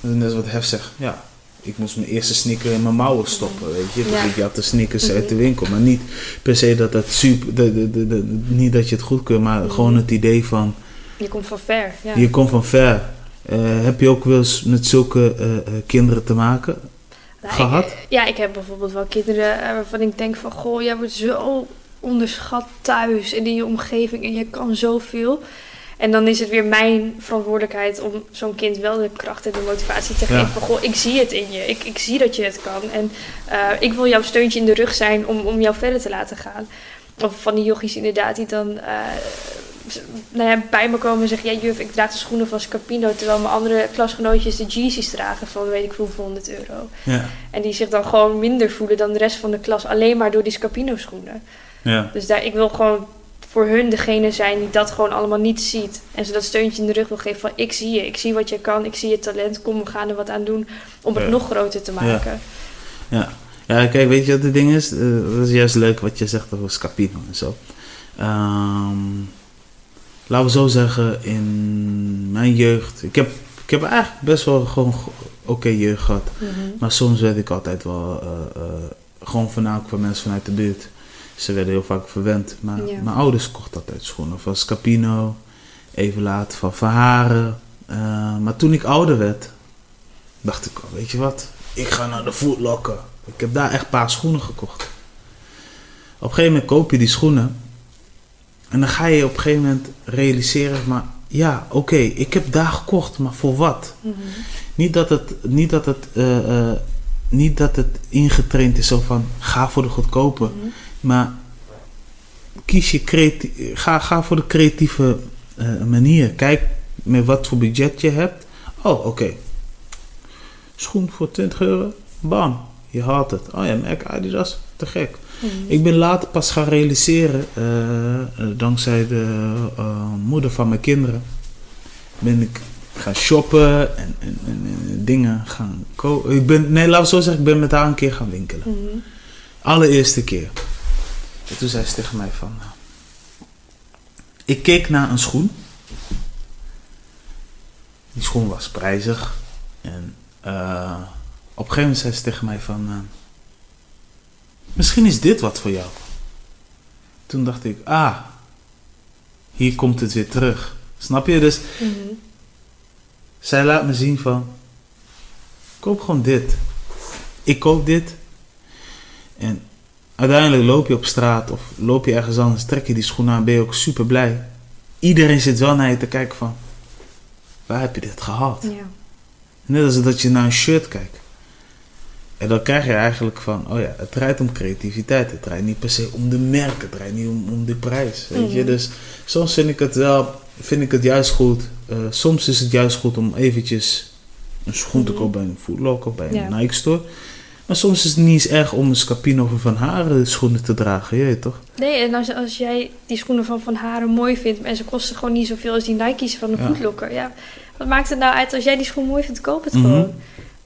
net wat Hef zegt, ja. Ik moest mijn eerste sneaker in mijn mouwen stoppen, weet je. Ik had de sneakers uit de mhm. winkel. Maar niet per se dat het super... De, de, de, de, niet dat je het goed kunt, maar gewoon het idee van... Je komt van ver, ja. Je komt van ver. Uh, heb je ook wel eens met zulke uh, kinderen te maken? gehad? ja, ik heb bijvoorbeeld wel kinderen eh, waarvan ik denk van... Goh, jij wordt zo onderschat thuis en in je omgeving en je kan zoveel. En dan is het weer mijn verantwoordelijkheid om zo'n kind wel de kracht en de motivatie te geven. Van, goh, ik zie het in je. Ik, ik zie dat je het kan. En uh, ik wil jouw steuntje in de rug zijn om, om jou verder te laten gaan. Of van die yogis inderdaad die dan uh, nou ja, bij me komen en zeggen... Ja, juf, ik draag de schoenen van Scapino... terwijl mijn andere klasgenootjes de Jeezys dragen van weet ik hoeveel 100 euro. Ja. En die zich dan gewoon minder voelen dan de rest van de klas... alleen maar door die Scapino schoenen. Ja. Dus daar, ik wil gewoon voor hun degene zijn die dat gewoon allemaal niet ziet. En ze dat steuntje in de rug wil geven van... ik zie je, ik zie wat je kan, ik zie je talent... kom, we gaan er wat aan doen om het nog groter te maken. Ja. ja. kijk, weet je wat het ding is? Uh, dat is juist leuk wat je zegt over Scapino en zo. Um, laten we zo zeggen, in mijn jeugd. Ik heb, ik heb eigenlijk best wel gewoon oké jeugd gehad. Mhm. Maar soms werd ik altijd wel uh, uh, gewoon voornamelijk van mensen vanuit de buurt. Ze werden heel vaak verwend. Maar mijn ouders kochten altijd schoenen. Van Scapino, even later van Verharen. Uh, maar toen ik ouder werd, dacht ik, oh, weet je wat? Ik ga naar de Footlocker. Ik heb daar echt een paar schoenen gekocht. Op een gegeven moment koop je die schoenen. En dan ga je op een gegeven moment realiseren, maar ja, oké, ik heb daar gekocht, maar voor wat? Mhm. Niet dat het, niet dat het, uh, niet dat het ingetraind is zo van ga voor de goedkope, mhm. maar kies je creatief, ga, ga voor de creatieve uh, manier. Kijk met wat voor budget je hebt. Oh, oké. Schoen voor 20 euro, bam, je haalt het. Oh ja, Mac Adidas, te gek. Mhm. Ik ben later pas gaan realiseren, uh, dankzij de uh, moeder van mijn kinderen, ben ik gaan shoppen en, en, en, dingen gaan kopen. Ik ben, nee, laten we zo zeggen, ik ben met haar een keer gaan winkelen. Mm Allereerste keer. En toen zei ze tegen mij van, nou, ik keek naar een schoen. Die schoen was prijzig. En uh, op een gegeven moment zei ze tegen mij van... Misschien is dit wat voor jou. Toen dacht ik, ah, hier komt het weer terug. Snap je? Dus mhm. zij laat me zien van, koop gewoon dit. Ik koop dit. En uiteindelijk loop je op straat of loop je ergens anders, trek je die schoenen aan, ben je ook super blij. Iedereen zit wel naar je te kijken van, waar heb je dit gehaald? Ja. Net als dat je naar een shirt kijkt. En dan krijg je eigenlijk van, oh ja, het draait om creativiteit. Het draait niet per se om de merk, het draait niet om, om de prijs. Weet je? Mhm. Dus soms vind ik het wel, vind ik het juist goed. Uh, soms is het juist goed om eventjes een schoen te mhm. kopen bij een Footlocker, bij een Nike store. Maar soms is het niet eens erg om een Scapino of Van Haren schoenen te dragen, je toch? Nee, en als, als jij die schoenen van Van Haren mooi vindt en ze kosten gewoon niet zoveel als die Nike's van de ja. Footlocker, ja. Wat maakt het nou uit als jij die schoen mooi vindt, koop het mhm. gewoon.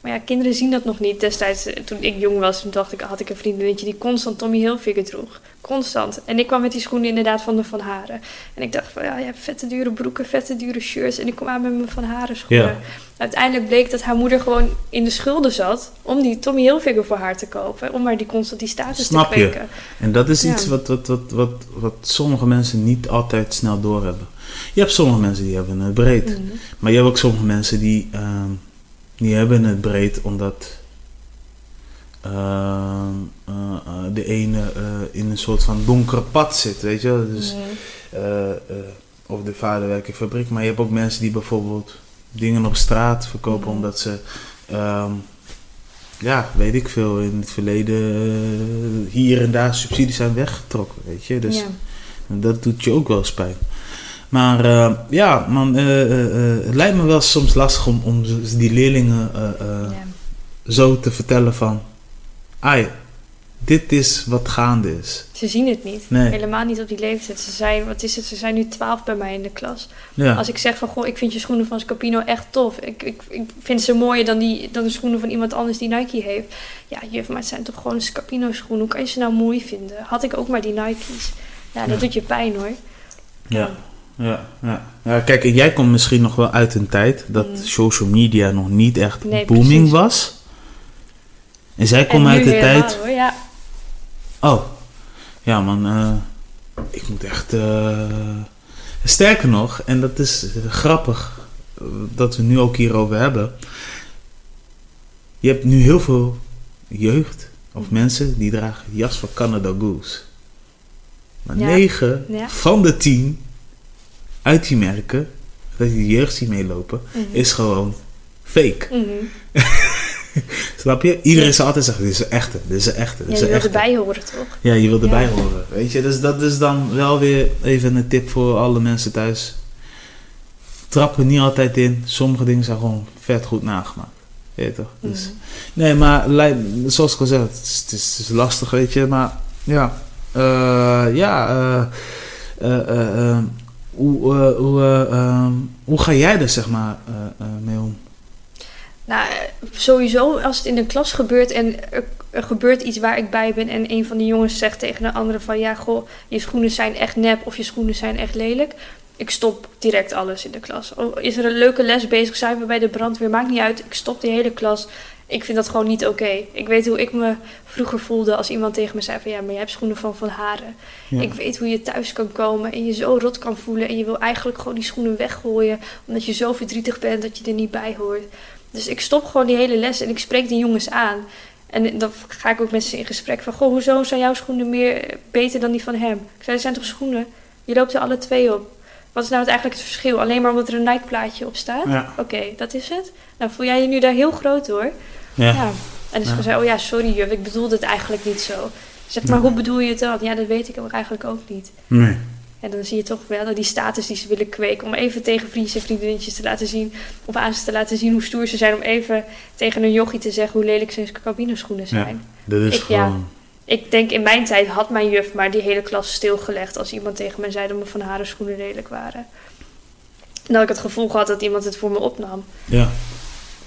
Maar ja, kinderen zien dat nog niet. Destijds, eh, toen ik jong was, toen dacht ik, had ik een vriendinnetje die constant Tommy Hilfiger droeg. Constant. En ik kwam met die schoenen inderdaad van de Van Haren. En ik dacht van, ja, je hebt vette dure broeken, vette dure shirts. En ik kom aan met mijn Van Haren schoenen. Uiteindelijk bleek dat haar moeder gewoon in de schulden zat om die Tommy Hilfiger voor haar te kopen. Om maar die constant die status Snap te kweken. Je. En dat is iets wat, wat, wat, wat, wat sommige mensen niet altijd snel doorhebben. Je hebt sommige mensen die hebben het breed. Mhm. Maar je hebt ook sommige mensen die, ehm, die hebben het breed omdat ehm, eh, eh, de ene eh, in een soort van donkere pad zit, weet je wel. Dus, eh, eh, of de vader werkt in fabriek. Maar je hebt ook mensen die bijvoorbeeld dingen op straat verkopen omdat ze, ehm, ja, weet ik veel, in het verleden eh, hier en daar subsidies zijn weggetrokken, weet je. Dus ja. dat doet je ook wel eens pijn. Maar eh, ja, man, eh, eh, het lijkt me wel soms lastig om, om die leerlingen zo te vertellen van... Ai, dit is wat gaande is. Ze zien het niet. Nee. Helemaal niet op die leeftijd. Ze zijn, wat is het? Ze zijn nu 12 bij mij in de klas. Ja, Als ik zeg van, goh, ik vind je schoenen van Scapino echt tof. Ik, ik, ik vind ze mooier dan, die, dan de schoenen van iemand anders die Nike heeft. Ja, juf, maar het zijn toch gewoon Scapino schoenen. Hoe kan je ze nou mooi vinden? Had ik ook maar die Nike's. Ja, dat Ja. doet je pijn hoor. ja, ja, ja. ja. Kijk, en jij komt misschien nog wel uit een tijd dat Mm. social media nog niet echt Nee, booming precies. was. En zij komt uit de tijd... Hoor, ja. Oh, ja man, eh, ik moet echt. eh, sterker nog, en dat is eh, grappig dat we nu ook hierover hebben. Je hebt nu heel veel jeugd of Mhm. mensen die dragen jas van Canada Goose. Maar Ja. 9 Ja. van de 10 uit die merken, dat je de jeugd ziet meelopen, Mhm. is gewoon fake. Mhm. Snap je? Iedereen zal altijd zeggen: dit is een echte, dit is een echte, dit Ja, je wil erbij horen toch? Ja, je wil erbij Ja. horen. Weet je, dus dat is dan wel weer even een tip voor alle mensen thuis. Trap er niet altijd in. Sommige dingen zijn gewoon vet goed nagemaakt. Weet je toch? Dus, Mhm. Nee, maar zoals ik al zei, het is, het is, het is lastig, weet je. Maar ja, eh, ja, eh, hoe, eh, hoe, eh, ehm, hoe ga jij er zeg maar eh, mee om? Nou, sowieso als het in de klas gebeurt en er, gebeurt iets waar ik bij ben en een van de jongens zegt tegen de andere van ja, goh, je schoenen zijn echt nep of je schoenen zijn echt lelijk. Ik stop direct alles in de klas. Is er een leuke les bezig, zijn we bij de brandweer, maakt niet uit. Ik stop die hele klas. Ik vind dat gewoon niet oké. Ik weet hoe ik me vroeger voelde als iemand tegen me zei van ja, maar je hebt schoenen van Van Haren. Ja. Ik weet hoe je thuis kan komen en je zo rot kan voelen en je wil eigenlijk gewoon die schoenen weggooien omdat je zo verdrietig bent dat je er niet bij hoort. Dus ik stop gewoon die hele les en ik spreek die jongens aan. En dan ga ik ook met ze in gesprek van... Goh, hoezo zijn jouw schoenen meer beter dan die van hem? Ik zei, het zijn toch schoenen? Je loopt er alle twee op. Wat is nou het eigenlijk het verschil? Alleen maar omdat er een Nike-plaatje op staat? Ja. Oké, dat is het. Nou, voel jij je nu daar heel groot hoor? Ja. Ja. En dus Ja. ze zei, oh ja, sorry juf, ik bedoelde het eigenlijk niet zo. Zeg maar, hoe bedoel je het dan? Ja, dat weet ik ook eigenlijk ook niet. Nee. En dan zie je toch wel dat die status die ze willen kweken. Om even tegen vriendjes en vriendinnetjes te laten zien. Of aan ze te laten zien hoe stoer ze zijn. Om even tegen een jochie te zeggen hoe lelijk zijn cabineschoenen zijn. Dat is Ik- ja. Ik denk in mijn tijd had mijn juf maar die hele klas stilgelegd. Als iemand tegen mij zei dat mijn van haren schoenen lelijk waren. En dat ik het gevoel had dat iemand het voor me opnam. Ja.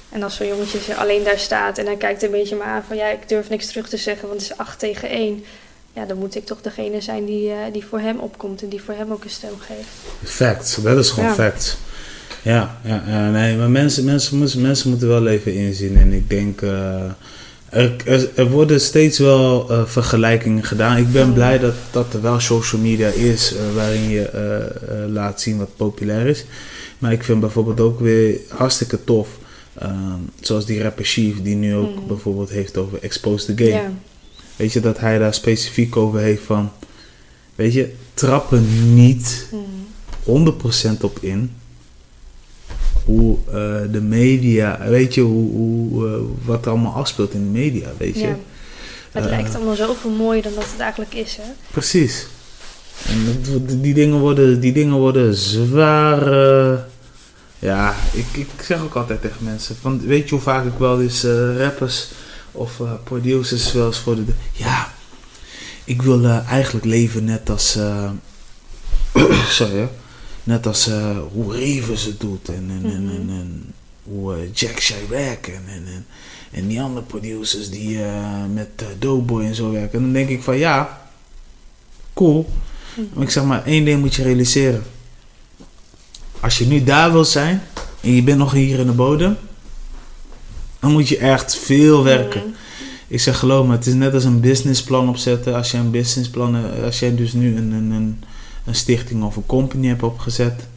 En als zo'n jongetje alleen daar staat en hij kijkt een beetje me aan van ja, ik durf niks terug te zeggen, want het is 8 tegen 1. Ja, dan moet ik toch degene zijn die, eh, die voor hem opkomt en die voor hem ook een stem geeft. Facts, dat is gewoon Ja. facts. Ja, ja, nee, maar mensen, mensen, mensen, mensen moeten wel even inzien. En ik denk, eh, er, er, er worden steeds wel eh, vergelijkingen gedaan. Ik ben Mm. blij dat, dat er wel social media is eh, waarin je eh, laat zien wat populair is. Maar ik vind bijvoorbeeld ook weer hartstikke tof. ehm, zoals die rapper Chief, die nu ook Mm. bijvoorbeeld heeft over Expose the Game. Weet je, dat hij daar specifiek over heeft van... Weet je, trap er niet mm, 100% op in hoe eh, de media, weet je, hoe, hoe, eh, wat er allemaal afspeelt in de media, weet je. ja. Het Eh, lijkt allemaal zoveel mooier dan dat het eigenlijk is, hè? Precies. En dat die dingen worden, die dingen worden zwaar. ja, ik, ik zeg ook altijd tegen mensen: van, weet je hoe vaak ik wel eens rappers of producers wel eens voor de. Ja, ik wil eigenlijk leven net als. sorry, hè. Net als eh, hoe Ravens het doet en, en, en, en, en hoe eh, Jack Chirac en, en, en, en die andere producers die eh, met Doughboy en zo werken. En dan denk ik van ja, cool. Maar ik zeg maar, één ding moet je realiseren. Als je nu daar wil zijn en je bent nog hier in de bodem, dan moet je echt veel werken. Mm, Ik zeg geloof me, het is net als een businessplan opzetten. Als je een businessplan, als jij dus nu een, een, een, een stichting of een company hebt opgezet,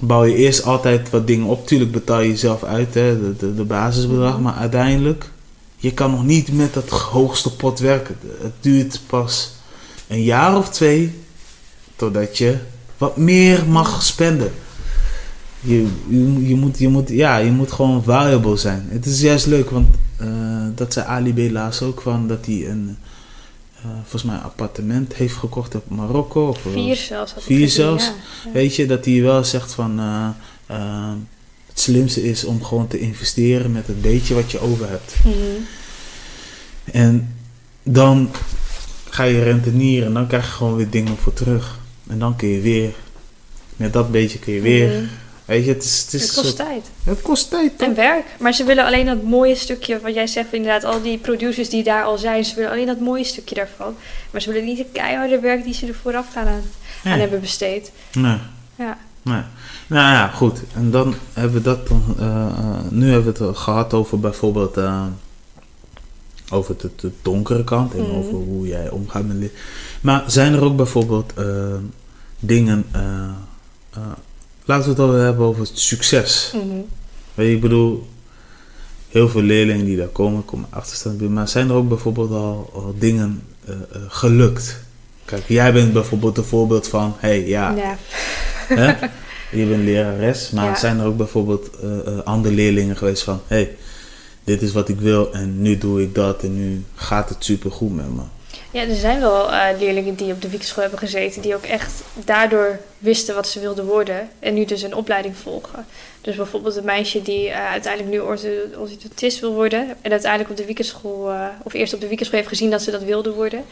bouw je eerst altijd wat dingen op. Tuurlijk betaal je jezelf uit, hè, de, de, basisbedrag. Maar uiteindelijk, je kan nog niet met dat hoogste pot werken. Het duurt pas een jaar of twee totdat je wat meer mag spenden. Je, je, moet, je, moet, ja, je moet gewoon valuable zijn. Het is juist leuk, want eh, dat zei Ali B. ook van dat hij een, eh, volgens mij een appartement heeft gekocht op Marokko. Of, Vier zelfs. Vier zelfs? ja. Ja. Weet je, dat hij wel zegt van eh, eh, het slimste is om gewoon te investeren met het beetje wat je over hebt. Mhm. En dan ga je rentenieren en dan krijg je gewoon weer dingen voor terug. En dan kun je weer, met dat beetje kun je weer. Mhm. Weet je, het, is, het, is Het een kost soort- tijd. het kost tijd. toch? En werk. Maar ze willen alleen dat mooie stukje, wat jij zegt, inderdaad, al die producers die daar al zijn, ze willen alleen dat mooie stukje daarvan. Maar ze willen niet het keiharde werk die ze er vooraf gaan aan, hebben besteed. Nee. Ja. Nee. Nou ja, goed. En dan hebben we dat dan. eh, nu hebben we het gehad over bijvoorbeeld. eh, over de, de donkere kant en Mhm. over hoe jij omgaat met. Maar zijn er ook bijvoorbeeld dingen. Laten we het al hebben over het succes. Mhm. Weet je, ik bedoel. Heel veel leerlingen die daar komen, komen achterstand bij. Maar zijn er ook bijvoorbeeld al, al dingen eh, eh, gelukt? Kijk, jij bent bijvoorbeeld een voorbeeld van. hey, ja, ja. Hè? Je bent lerares, maar Ja. zijn er ook bijvoorbeeld eh, andere leerlingen geweest van... hé, hey, dit is wat ik wil en nu doe ik dat en nu gaat het super goed met me. Ja, er zijn wel eh, leerlingen die op de weekschool hebben gezeten, die ook echt daardoor wisten wat ze wilden worden en nu dus een opleiding volgen. Dus bijvoorbeeld een meisje die eh, uiteindelijk nu ortho- orthodontist wil worden en uiteindelijk op de weekenschool, eh, of eerst op de weekenschool heeft gezien dat ze dat wilde worden.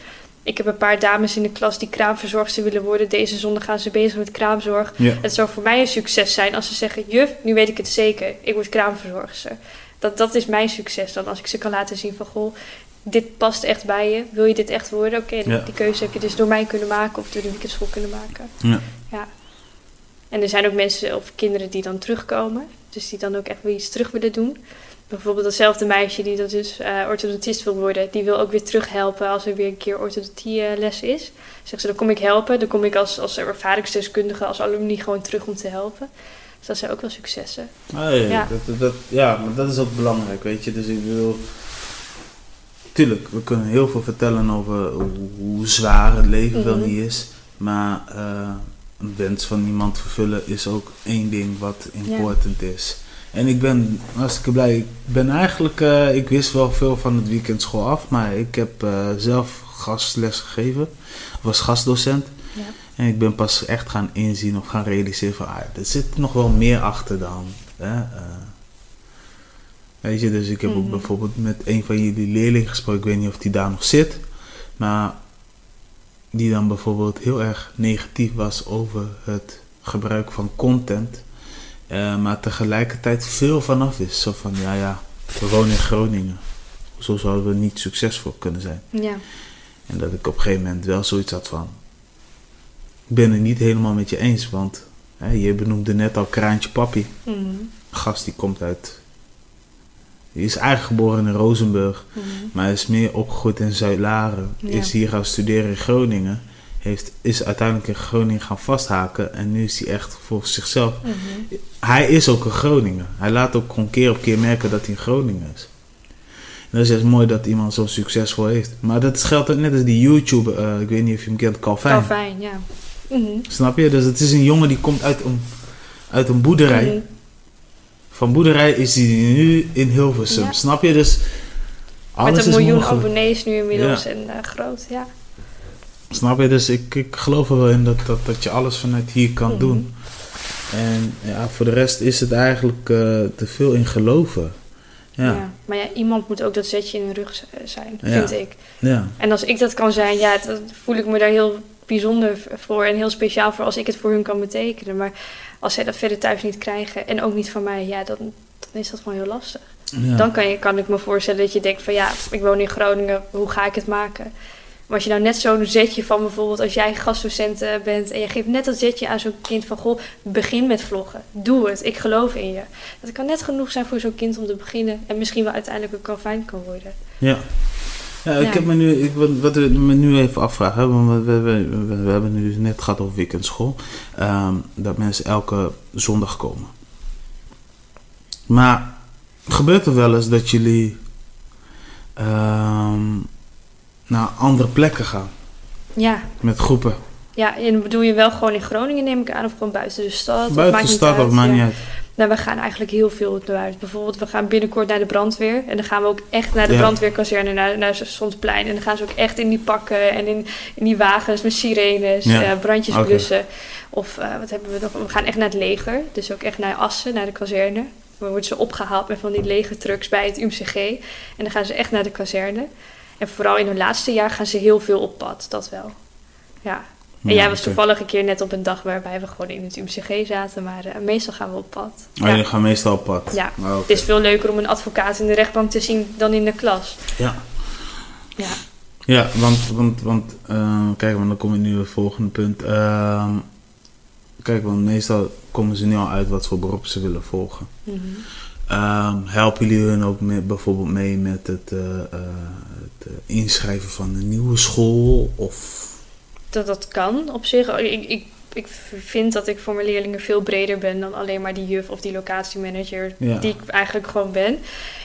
Ik heb een paar dames in de klas die kraamverzorgster willen worden. Deze zondag gaan ze bezig met kraamzorg. Ja. Het zou voor mij een succes zijn als ze zeggen: Juf, nu weet ik het zeker, ik word kraamverzorgster. Dat, dat is mijn succes dan, als ik ze kan laten zien van goh, dit past echt bij je. Wil je dit echt worden? Oké, die- Ja. die keuze heb je dus door mij kunnen maken of door de weekendschool kunnen maken. Ja. ja. En er zijn ook mensen of kinderen die dan terugkomen, dus die dan ook echt weer iets terug willen doen. Bijvoorbeeld datzelfde meisje die dat dus eh, orthodontist wil worden, die wil ook weer terughelpen als er weer een keer orthodontie-les is. Zegt ze, dan kom ik helpen, dan kom ik als, als ervaringsdeskundige, als alumni gewoon terug om te helpen. Dus dat zijn ook wel successen. Hey, Ja. Dat, dat- ja, maar dat is ook belangrijk, weet je. Dus ik wil... Tuurlijk, we kunnen heel veel vertellen over hoe, zwaar het leven wel Mhm. niet is. Maar eh, een wens van iemand vervullen is ook één ding wat important is. En ik ben hartstikke blij. Ik ben eigenlijk, eh, ik wist wel veel van het weekendschool af, maar ik heb eh, zelf gastles gegeven. Ik was gastdocent. Ja. En ik ben pas echt gaan inzien of gaan realiseren van, ah, er zit nog wel meer achter dan. Hè? Weet je, dus ik heb ook Mhm. bijvoorbeeld met een van jullie leerlingen gesproken, ik weet niet of die daar nog zit, maar die dan bijvoorbeeld heel erg negatief was over het gebruik van content, eh, maar tegelijkertijd veel vanaf is. Zo van, ja ja, we wonen in Groningen. Zo zouden we niet succesvol kunnen zijn. Ja. En dat ik op een gegeven moment wel zoiets had van. Ik ben het niet helemaal met je eens, want hè, je benoemde net al Kraantje Papi. Mhm. Een gast die komt uit. Die is eigenlijk geboren in Rozenburg, Mhm. maar hij is meer opgegroeid in Zuid-Laren. Ja. Is hier gaan studeren in Groningen. Heeft, is uiteindelijk in Groningen gaan vasthaken en nu is hij echt voor zichzelf. Mhm. Hij is ook een Groninger. Hij laat ook gewoon keer op keer merken dat hij een Groninger is. En dat is juist mooi dat iemand zo succesvol heeft. Maar dat geldt ook net als die YouTuber, eh, ik weet niet of je hem kent, Calvin. Calvin, ja. Mhm. Snap je? Dus het is een jongen die komt uit een, uit een boerderij. Van boerderij is hij nu in Hilversum. Ja. Snap je? Dus alles Met een miljoen abonnees nu inmiddels Ja. en eh, groot, ja. Snap je? Dus ik, ik geloof er wel in dat, dat, dat je alles vanuit hier kan Mhm. doen. En ja, voor de rest is het eigenlijk eh, te veel in geloven. Ja. Ja. Maar ja, iemand moet ook dat zetje in de rug z- zijn, Ja. vind ik. ja. En als ik dat kan zijn, ja, dan voel ik me daar heel bijzonder voor en heel speciaal voor als ik het voor hun kan betekenen. Maar als zij dat verder thuis niet krijgen en ook niet van mij, ja, dan, dan is dat gewoon heel lastig. Dan kan, je, kan ik me voorstellen dat je denkt van ja, ik woon in Groningen, hoe ga ik het maken? Maar als je nou net zo'n zetje van bijvoorbeeld als jij gastdocent eh, bent en je geeft net dat zetje aan zo'n kind van goh, begin met vloggen. Doe het, ik geloof in je. Dat kan net genoeg zijn voor zo'n kind om te beginnen en misschien wel uiteindelijk een kan worden. Ja. Ja, ik heb me nu, ik, wat, wat we me nu even afvragen, want we, we, we, we, hebben nu net gehad over weekendschool, um, dat mensen elke zondag komen. Maar gebeurt er wel eens dat jullie um, naar andere plekken gaan? Ja. Met groepen? Ja, en bedoel je wel gewoon in Groningen neem ik aan of gewoon buiten de stad? Buiten de stad, of maakt niet uit. Nou, we gaan eigenlijk heel veel naar Bijvoorbeeld, we gaan binnenkort naar de brandweer. En dan gaan we ook echt naar de ja. brandweerkazerne, naar, naar Sondsplein. En dan gaan ze ook echt in die pakken en in, in die wagens met sirenes, ja. uh, brandjes blussen. Of uh, wat hebben we nog? We gaan echt naar het leger. Dus ook echt naar Assen, naar de kazerne. Dan worden ze opgehaald met van die lege trucks bij het UMCG. En dan gaan ze echt naar de kazerne. En vooral in hun laatste jaar gaan ze heel veel op pad, dat wel. Ja, en jij was toevallig een keer net op een dag waarbij we gewoon in het UMCG zaten, maar uh, meestal gaan we op pad. Oh, ja. je gaat meestal op pad? Ja. Oh, het is veel leuker om een advocaat in de rechtbank te zien dan in de klas. Ja. Ja. Ja, want, want, want uh, kijk, want dan kom ik nu op het volgende punt. Uh, kijk, want meestal komen ze nu al uit wat voor beroep ze willen volgen. Mm -hmm. helpen jullie hun ook met, bijvoorbeeld mee met het, uh, het inschrijven van een nieuwe school? Of dat dat kan op zich. Ik, ik, ik vind dat ik voor mijn leerlingen veel breder ben dan alleen maar die juf of die locatiemanager die ik eigenlijk gewoon ben.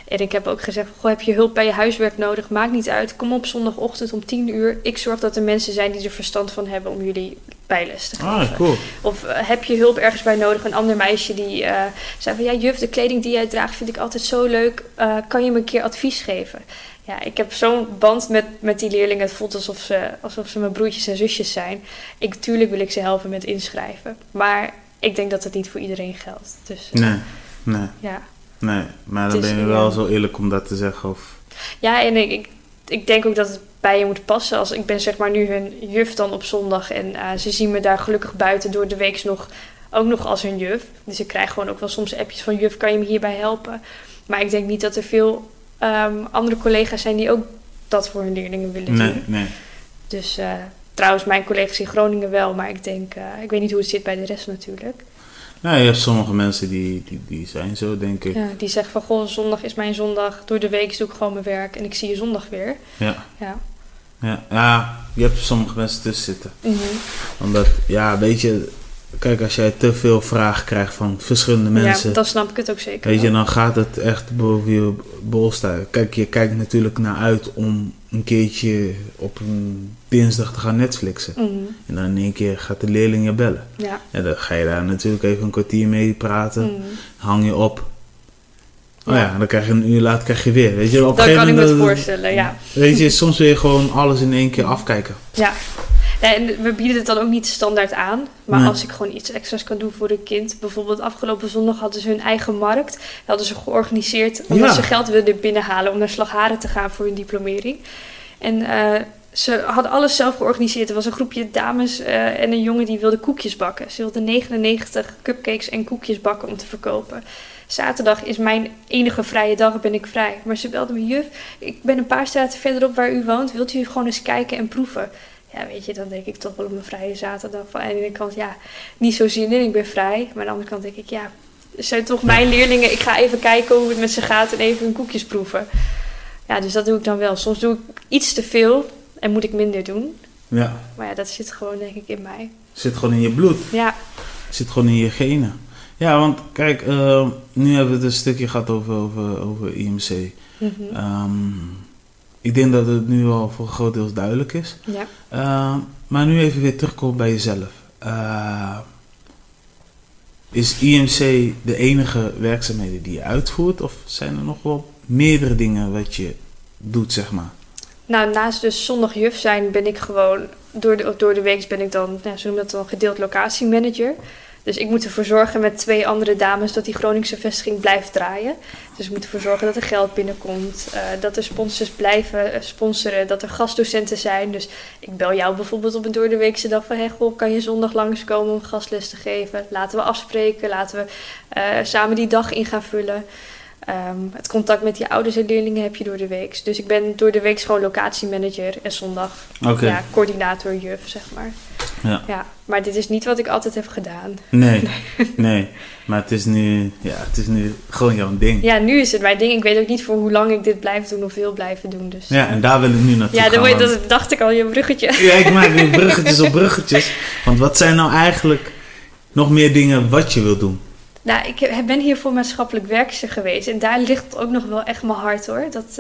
En ik heb ook gezegd, goh, heb je hulp bij je huiswerk nodig? Maakt niet uit. Kom op zondagochtend om 10 uur. Ik zorg dat er mensen zijn die er verstand van hebben om jullie bijles te ah, geven. Ah, cool. Of uh, heb je hulp ergens bij nodig? Een ander meisje die uh, zei van... Ja, juf, de kleding die jij draagt vind ik altijd zo leuk. Uh, kan je me een keer advies geven? Ja, ik heb zo'n band met, met die leerlingen. Het voelt alsof ze, alsof ze mijn broertjes en zusjes zijn. Ik, tuurlijk wil ik ze helpen met inschrijven. Maar ik denk dat het niet voor iedereen geldt. Dus, nee, nee. Ja. Nee, maar dan ben je wel zo eerlijk om dat te zeggen. Of... Ja, en ik, ik, ik, denk ook dat het bij je moet passen. Als, ik ben zeg maar nu hun juf dan op zondag. En uh, ze zien me daar gelukkig buiten door de week nog, ook nog als hun juf. Dus ik krijg gewoon ook wel soms appjes van juf, kan je me hierbij helpen? Maar ik denk niet dat er veel um, andere collega's zijn die ook dat voor hun leerlingen willen nee, doen. Nee. Dus uh, trouwens, mijn collega's in Groningen wel, maar ik denk, uh, ik weet niet hoe het zit bij de rest natuurlijk. Nou, je hebt sommige mensen die, die, die zijn zo, denk ik. Ja, die zeggen van, goh, zondag is mijn zondag. Door de week doe ik gewoon mijn werk en ik zie je zondag weer. Ja. Ja. Ja, ja je hebt sommige mensen tussen zitten. Mm -hmm. Omdat, ja, weet je, Kijk, als jij te veel vragen krijgt van verschillende mensen. Ja, dan snap ik het ook zeker. Weet je, dan gaat het echt boven je bol staan. Kijk, je kijkt natuurlijk naar uit om een keertje op een dinsdag te gaan Netflixen. Mm -hmm. En dan in één keer gaat de leerling je bellen. Ja. En dan ga je daar natuurlijk even een kwartier mee praten. Mm -hmm. Hang je op. Oh ja, dan krijg je een uur later krijg je weer. Weet je, op dat kan ik me voorstellen, ja. Weet je, soms wil je gewoon alles in één keer afkijken. Ja, en we bieden het dan ook niet standaard aan. Maar als ik gewoon iets extra's kan doen voor een kind. Bijvoorbeeld afgelopen zondag hadden ze hun eigen markt. Dat hadden ze georganiseerd omdat ja. ze geld wilden binnenhalen om naar Slagharen te gaan voor hun diplomering. En uh, ze hadden alles zelf georganiseerd. Er was een groepje dames uh, en een jongen die wilde koekjes bakken. Ze wilden 99 cupcakes en koekjes bakken om te verkopen. Zaterdag is mijn enige vrije dag, ben ik vrij. Maar ze belde me, juf, ik ben een paar straten verderop waar u woont. Wilt u gewoon eens kijken en proeven? ja, weet je, dan denk ik toch wel op een vrije zaterdag van. Aan de ene kant, ja, niet zo zin in, ik ben vrij. Maar aan de andere kant denk ik, ja, het zijn toch mijn leerlingen. Ik ga even kijken hoe het met ze gaat en even hun koekjes proeven. Ja, dus dat doe ik dan wel. Soms doe ik iets te veel en moet ik minder doen. Ja. Maar ja, dat zit gewoon denk ik in mij. Zit gewoon in je bloed. Ja. Zit gewoon in je genen. Ja, want kijk, uh, nu hebben we het een stukje gehad over, over, over IMC. Mm -hmm. um, ik denk dat het nu al voor een groot deel duidelijk is. Ja. Uh, maar nu even weer terugkomen bij jezelf. Uh, is IMC de enige werkzaamheden die je uitvoert? Of zijn er nog wel meerdere dingen wat je doet, zeg maar? Nou, naast dus zondag juf zijn ben ik gewoon... Door de, door de week ben ik dan, nou, zo noem dat dan, gedeeld locatiemanager. Dus ik moet ervoor zorgen met twee andere dames dat die Groningse vestiging blijft draaien. Dus ik moet ervoor zorgen dat er geld binnenkomt, uh, dat er sponsors blijven sponsoren, dat er gastdocenten zijn. Dus ik bel jou bijvoorbeeld op een doordeweekse dag van... Hey, goh, kan je zondag langskomen om gastles te geven? Laten we afspreken, laten we uh, samen die dag in gaan vullen. Um, het contact met die ouders en leerlingen heb je door de week. Dus ik ben door de week gewoon locatiemanager en zondag okay. ja, coördinator juf, zeg maar. Ja. ja. Maar dit is niet wat ik altijd heb gedaan. Nee, nee. Maar het is, nu, ja, het is nu gewoon jouw ding. Ja, nu is het mijn ding. Ik weet ook niet voor hoe lang ik dit blijf doen of wil blijven doen. Dus, ja, en daar wil ik nu naartoe ja, gaan. Ja, dat dacht ik al, je bruggetje. Ja, ik maak nu bruggetjes op bruggetjes. Want wat zijn nou eigenlijk nog meer dingen wat je wil doen? Nou, ik ben hier voor maatschappelijk werkster geweest. En daar ligt ook nog wel echt mijn hart hoor. Dat,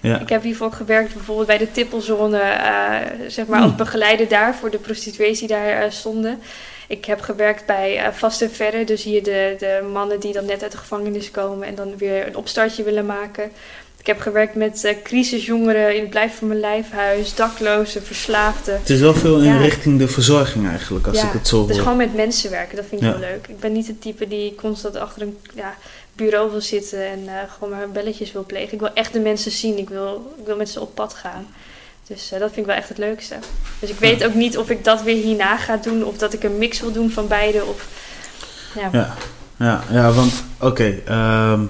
uh, Ik heb hiervoor gewerkt bijvoorbeeld bij de tippelzone. Uh, zeg maar als begeleider daar voor de prostituees die daar uh, stonden. Ik heb gewerkt bij Vast en Verre. Dus hier de, de mannen die dan net uit de gevangenis komen. En dan weer een opstartje willen maken. Ik heb gewerkt met uh, crisisjongeren in het Blijf van mijn lijfhuis, daklozen, verslaafden. Het is wel veel in richting de verzorging eigenlijk, als ik het zo hoor. Dus gewoon met mensen werken, dat vind ik wel leuk. Ik ben niet het type die constant achter een ja, bureau wil zitten en uh, gewoon maar belletjes wil plegen. Ik wil echt de mensen zien, ik wil, ik wil met ze op pad gaan. Dus uh, dat vind ik wel echt het leukste. Dus ik weet ook niet of ik dat weer hierna ga doen of dat ik een mix wil doen van beide. Of, ja. Ja, ja, ja want oké. Okay, ehm,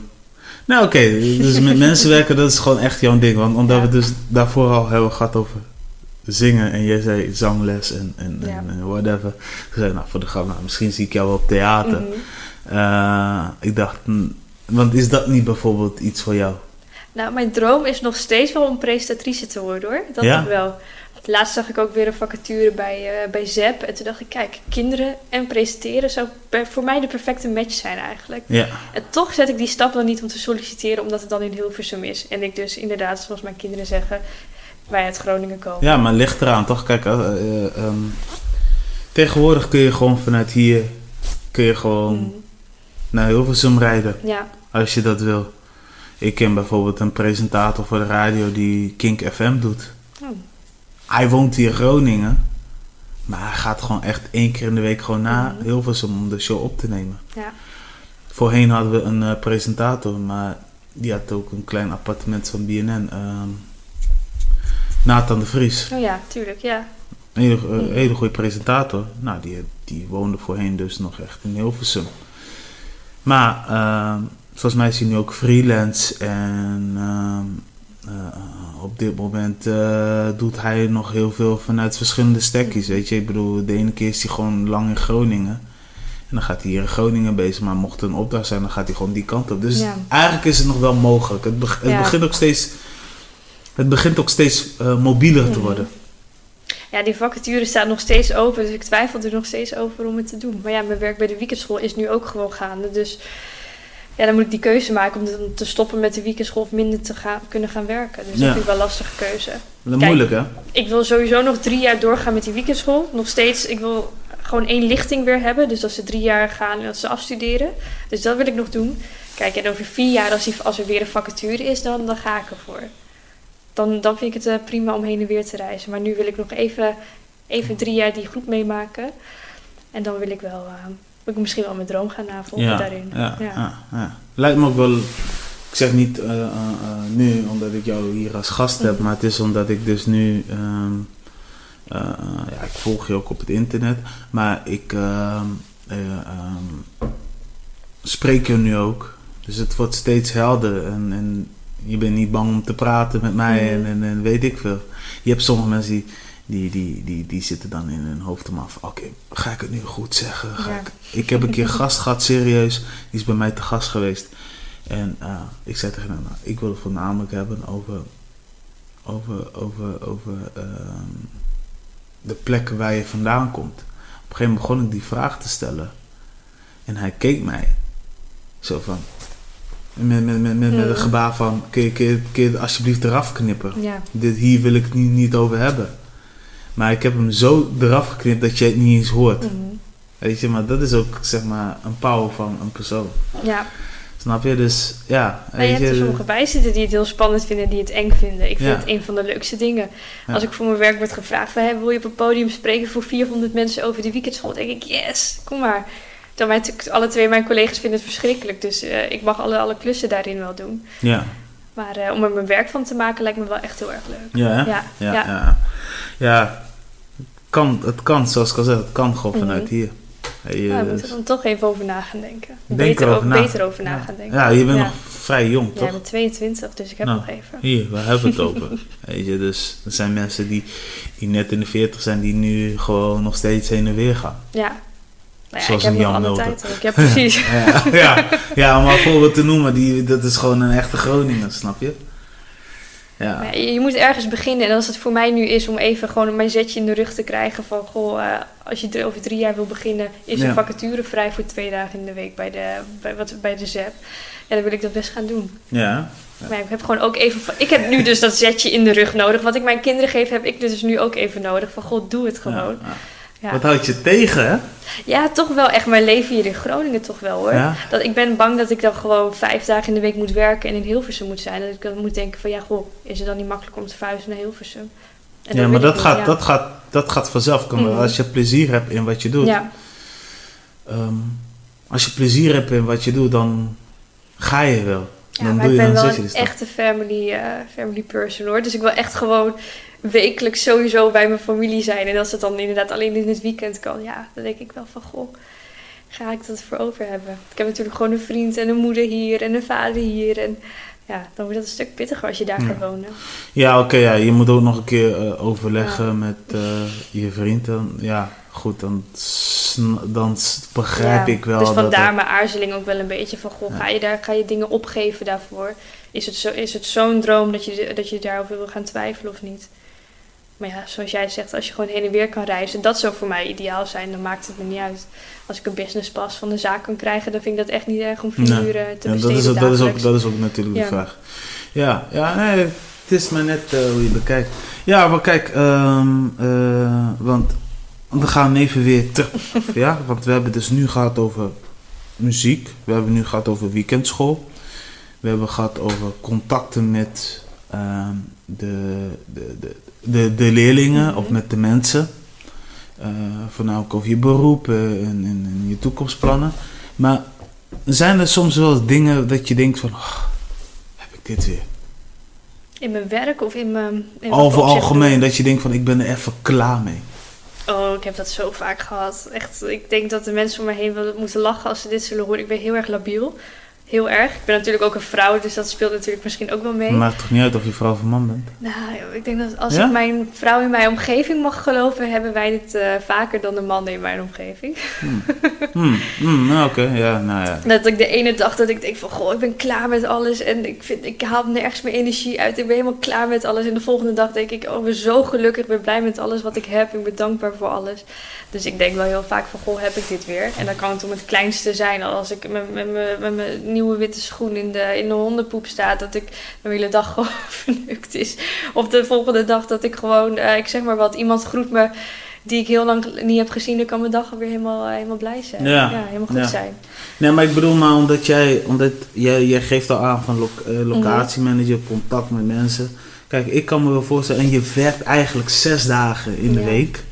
nou, oké. Dus met mensen werken, dat is gewoon echt jouw ding. Want omdat we dus daarvoor al hebben gehad over zingen. En jij zei zangles en, en, en whatever. Toen zei nou, voor de grap, nou, misschien zie ik jou wel op theater. Mhm. Eh, ik dacht, hm, want is dat niet bijvoorbeeld iets voor jou? Nou, mijn droom is nog steeds wel om presentatrice te worden hoor. Dat ja? wel. Laatst zag ik ook weer een vacature bij, uh, bij ZEP. En toen dacht ik, kijk, kinderen en presenteren zou voor mij de perfecte match zijn eigenlijk. Ja. En toch zet ik die stap dan niet om te solliciteren, omdat het dan in Hilversum is. En ik dus inderdaad, zoals mijn kinderen zeggen, bij het Groningen komen. Ja, maar ligt eraan, toch? Kijk, uh, um, tegenwoordig kun je gewoon vanuit hier, kun je gewoon mm. naar Hilversum rijden. Ja. Als je dat wil. Ik ken bijvoorbeeld een presentator voor de radio die Kink FM doet. Oh. Hij woont hier in Groningen. Maar hij gaat gewoon echt één keer in de week gewoon naar mm. Hilversum om de show op te nemen. Ja. Voorheen hadden we een uh, presentator, maar die had ook een klein appartement van BNN. Uh, ehm, Nathan de Vries. Oh ja, tuurlijk, ja. Een hele, mm. hele goede presentator. Nou, die, die woonde voorheen dus nog echt in Hilversum. Maar uh, volgens mij is hij nu ook freelance en ehm, uh, op dit moment uh, doet hij nog heel veel vanuit verschillende stekjes. Weet je, ik bedoel, de ene keer is hij gewoon lang in Groningen. En dan gaat hij hier in Groningen bezig. Maar mocht er een opdracht zijn, dan gaat hij gewoon die kant op. Dus ja. eigenlijk is het nog wel mogelijk. Het, het begint ook steeds. Het begint ook steeds uh, mobieler te mhm. worden. Ja, die vacature staat nog steeds open. Dus ik twijfel er nog steeds over om het te doen. Maar ja, mijn werk bij de weekendschool is nu ook gewoon gaande. Dus ja, dan moet ik die keuze maken om te stoppen met de weekendschool of minder te gaan, kunnen gaan werken. Dus dat vind ik wel een lastige keuze. Dat is moeilijk, hè? Ik wil sowieso nog drie jaar doorgaan met die weekendschool. Nog steeds, ik wil gewoon één lichting weer hebben. Dus dat ze drie jaar gaan en dat ze afstuderen. Dus dat wil ik nog doen. Kijk, en over vier jaar, als, die, als er weer een vacature is, dan, dan ga ik ervoor. Dan, dan vind ik het uh, prima om heen en weer te reizen. Maar nu wil ik nog even, even drie jaar die groep meemaken. En dan wil ik wel... Uh, ik misschien wel mijn droom gaan navolgen daarin. Ja, ja. Ja, Lijkt me ook wel, ik zeg niet uh, uh, nu omdat ik jou hier als gast heb, mhm. maar het is omdat ik dus nu, um, ja, ik volg je ook op het internet, maar ik um, spreek je nu ook. Dus het wordt steeds helder en, en je bent niet bang om te praten met mij mhm. en, en, en weet ik veel. Je hebt sommige mensen die die, die, die, die zitten dan in hun hoofd om af. Oké, ga ik het nu goed zeggen? Ga ik, ik heb een keer gast gehad, serieus. Die is bij mij te gast geweest. En uh, ik zei tegen hem, nou, ik wil het voornamelijk hebben over, over, over, over uh, de plekken waar je vandaan komt. Op een gegeven moment begon ik die vraag te stellen. En hij keek mij. Zo van, met, met, met, met, met een gebaar van: kun je, kun, je, alsjeblieft eraf knippen? Ja. Dit, hier wil ik het niet, niet over hebben. Maar ik heb hem zo eraf geknipt dat je het niet eens hoort. Mhm. Weet je, maar dat is ook zeg maar een power van een persoon. Ja. Snap je? Dus ja. Maar je hebt er sommige bij zitten die het heel spannend vinden, die het eng vinden. Ik vind het een van de leukste dingen. Als ik voor mijn werk word gevraagd van, hey, wil je op een podium spreken voor 400 mensen over de weekendschool? denk ik, yes, kom maar. Dan mijn, alle twee mijn collega's vinden het verschrikkelijk. Dus uh, ik mag alle, alle klussen daarin wel doen. Ja. Maar uh, om er mijn werk van te maken lijkt me wel echt heel erg leuk. Ja, ja, ja. ja. ja kan, het kan, zoals ik al zei, het kan gewoon mhm. vanuit hier. Je, ja, we moeten er dan toch even over na gaan denken. Denk beter, over, na. beter over na gaan denken. Ja, je bent nog vrij jong, Ja, toch? ik ben 22, dus ik heb Nou, nog even. Hier, waar hebben we het over? Weet je, dus er zijn mensen die, die net in de 40 zijn, die nu gewoon nog steeds heen en weer gaan. Ja. Nou ja, Zoals ik heb nog Jan tijd. ook. Ja, precies. Ja, ja, ja, om maar een voorbeeld te noemen, die, dat is gewoon een echte Groninger, snap je? Ja, je, moet ergens beginnen. En als het voor mij nu is om even gewoon mijn zetje in de rug te krijgen van... Goh, eh, als je drie- over drie jaar wil beginnen, is Ja. een vacature vrij voor twee dagen in de week bij de, bij, wat, bij de ZEP. Ja, dan wil ik dat best gaan doen. ja. Maar ik heb gewoon ook even... Ik heb nu dus dat zetje in de rug nodig. Wat ik mijn kinderen geef, heb ik dus nu ook even nodig. Van, god, doe het gewoon. Ja, ja. Wat houd je tegen, hè? ja toch wel echt mijn leven hier in Groningen toch wel, hoor. Ja? Dat, ik ben bang dat ik dan gewoon vijf dagen in de week moet werken en in Hilversum moet zijn. Dat ik dan moet denken van ja, goh, is het dan niet makkelijk om te verhuizen naar Hilversum? En Ja, maar dat niet, gaat, ja. dat, gaat, dat gaat vanzelf komen. Als je plezier hebt in wat je doet. Ja, ehm, als je plezier hebt in wat je doet, dan ga je wel. Ja dan maar doe ik ben wel een stap. echte family, eh, family person hoor. Dus ik wil echt gewoon wekelijks sowieso bij mijn familie zijn. En als het dan inderdaad alleen in het weekend kan, ja, dan denk ik wel van goh, ga ik dat voor over hebben? Ik heb natuurlijk gewoon een vriend en een moeder hier en een vader hier. En ja, dan wordt dat een stuk pittiger als je daar Ja. gaat wonen. Ja, oké, ja, je moet ook nog een keer eh, overleggen met eh, je vriend. Dan, ja, goed, dan, dan begrijp Ja, ik wel. Dus dat vandaar het- mijn aarzeling ook wel een beetje van, goh, Ja. ga je daar, ga je dingen opgeven daarvoor? Is het, zo, is het zo'n droom dat je, dat je daarover wil gaan twijfelen of niet? Maar ja, zoals jij zegt, als je gewoon heen en weer kan reizen, dat zou voor mij ideaal zijn. Dan maakt het me niet uit. Als ik een businesspas van de zaak kan krijgen, dan vind ik dat echt niet erg om vier Nee. uur eh, te ja, besteden dat, is, ook- dat, is ook, dat is ook natuurlijk Ja. de vraag. Ja, ja nee, het is maar net eh, hoe je bekijkt. Ja, maar kijk, ehm, eh, want we gaan even weer terug. ja, want we hebben dus nu gehad over muziek. We hebben nu gehad over weekendschool. We hebben gehad over contacten met ehm, de, de, de, de, de leerlingen Mhm. of met de mensen. Eh, voornamelijk over je beroep eh, en, en, en je toekomstplannen. Maar zijn er soms wel dingen dat je denkt van... "Oh, heb ik dit weer? In mijn werk of in mijn... In Over algemeen, dat je denkt van ik ben er even klaar mee. Oh, ik heb dat zo vaak gehad. Echt, ik denk dat de mensen om me heen moeten lachen als ze dit zullen horen. Ik ben heel erg labiel. Heel erg. Ik ben natuurlijk ook een vrouw, dus dat speelt natuurlijk misschien ook wel mee. Maakt toch niet uit of je vrouw of man bent? Nou, ik denk dat als Ja? ik mijn vrouw in mijn omgeving mag geloven, hebben wij dit eh, vaker dan de mannen in mijn omgeving. Hmm, hmm, nou, oké, ja, nou ja. Dat ik de ene dag dat ik denk van, goh, ik ben klaar met alles en ik, vind, ik haal nergens meer energie uit. Ik ben helemaal klaar met alles. En de volgende dag denk ik, oh, ik ben zo gelukkig, ik ben blij met alles wat ik heb. Ik ben dankbaar voor alles. Dus ik denk wel heel vaak van, goh, heb ik dit weer? En dan kan het om het kleinste zijn. Al Als ik met mijn nieuwe witte schoen in de, in de hondenpoep sta, dat ik mijn hele dag gewoon verneukt is. Of de volgende dag dat ik gewoon, eh, ik zeg maar wat, iemand groet me die ik heel lang niet heb gezien. Dan kan mijn dag alweer helemaal, eh, helemaal blij zijn. Ja, helemaal goed ja. zijn. Nee, maar ik bedoel maar omdat jij, omdat jij, jij geeft al aan van eh, locatiemanager, contact met mensen. Kijk, ik kan me wel voorstellen, en je werkt eigenlijk zes dagen in de Ja. week.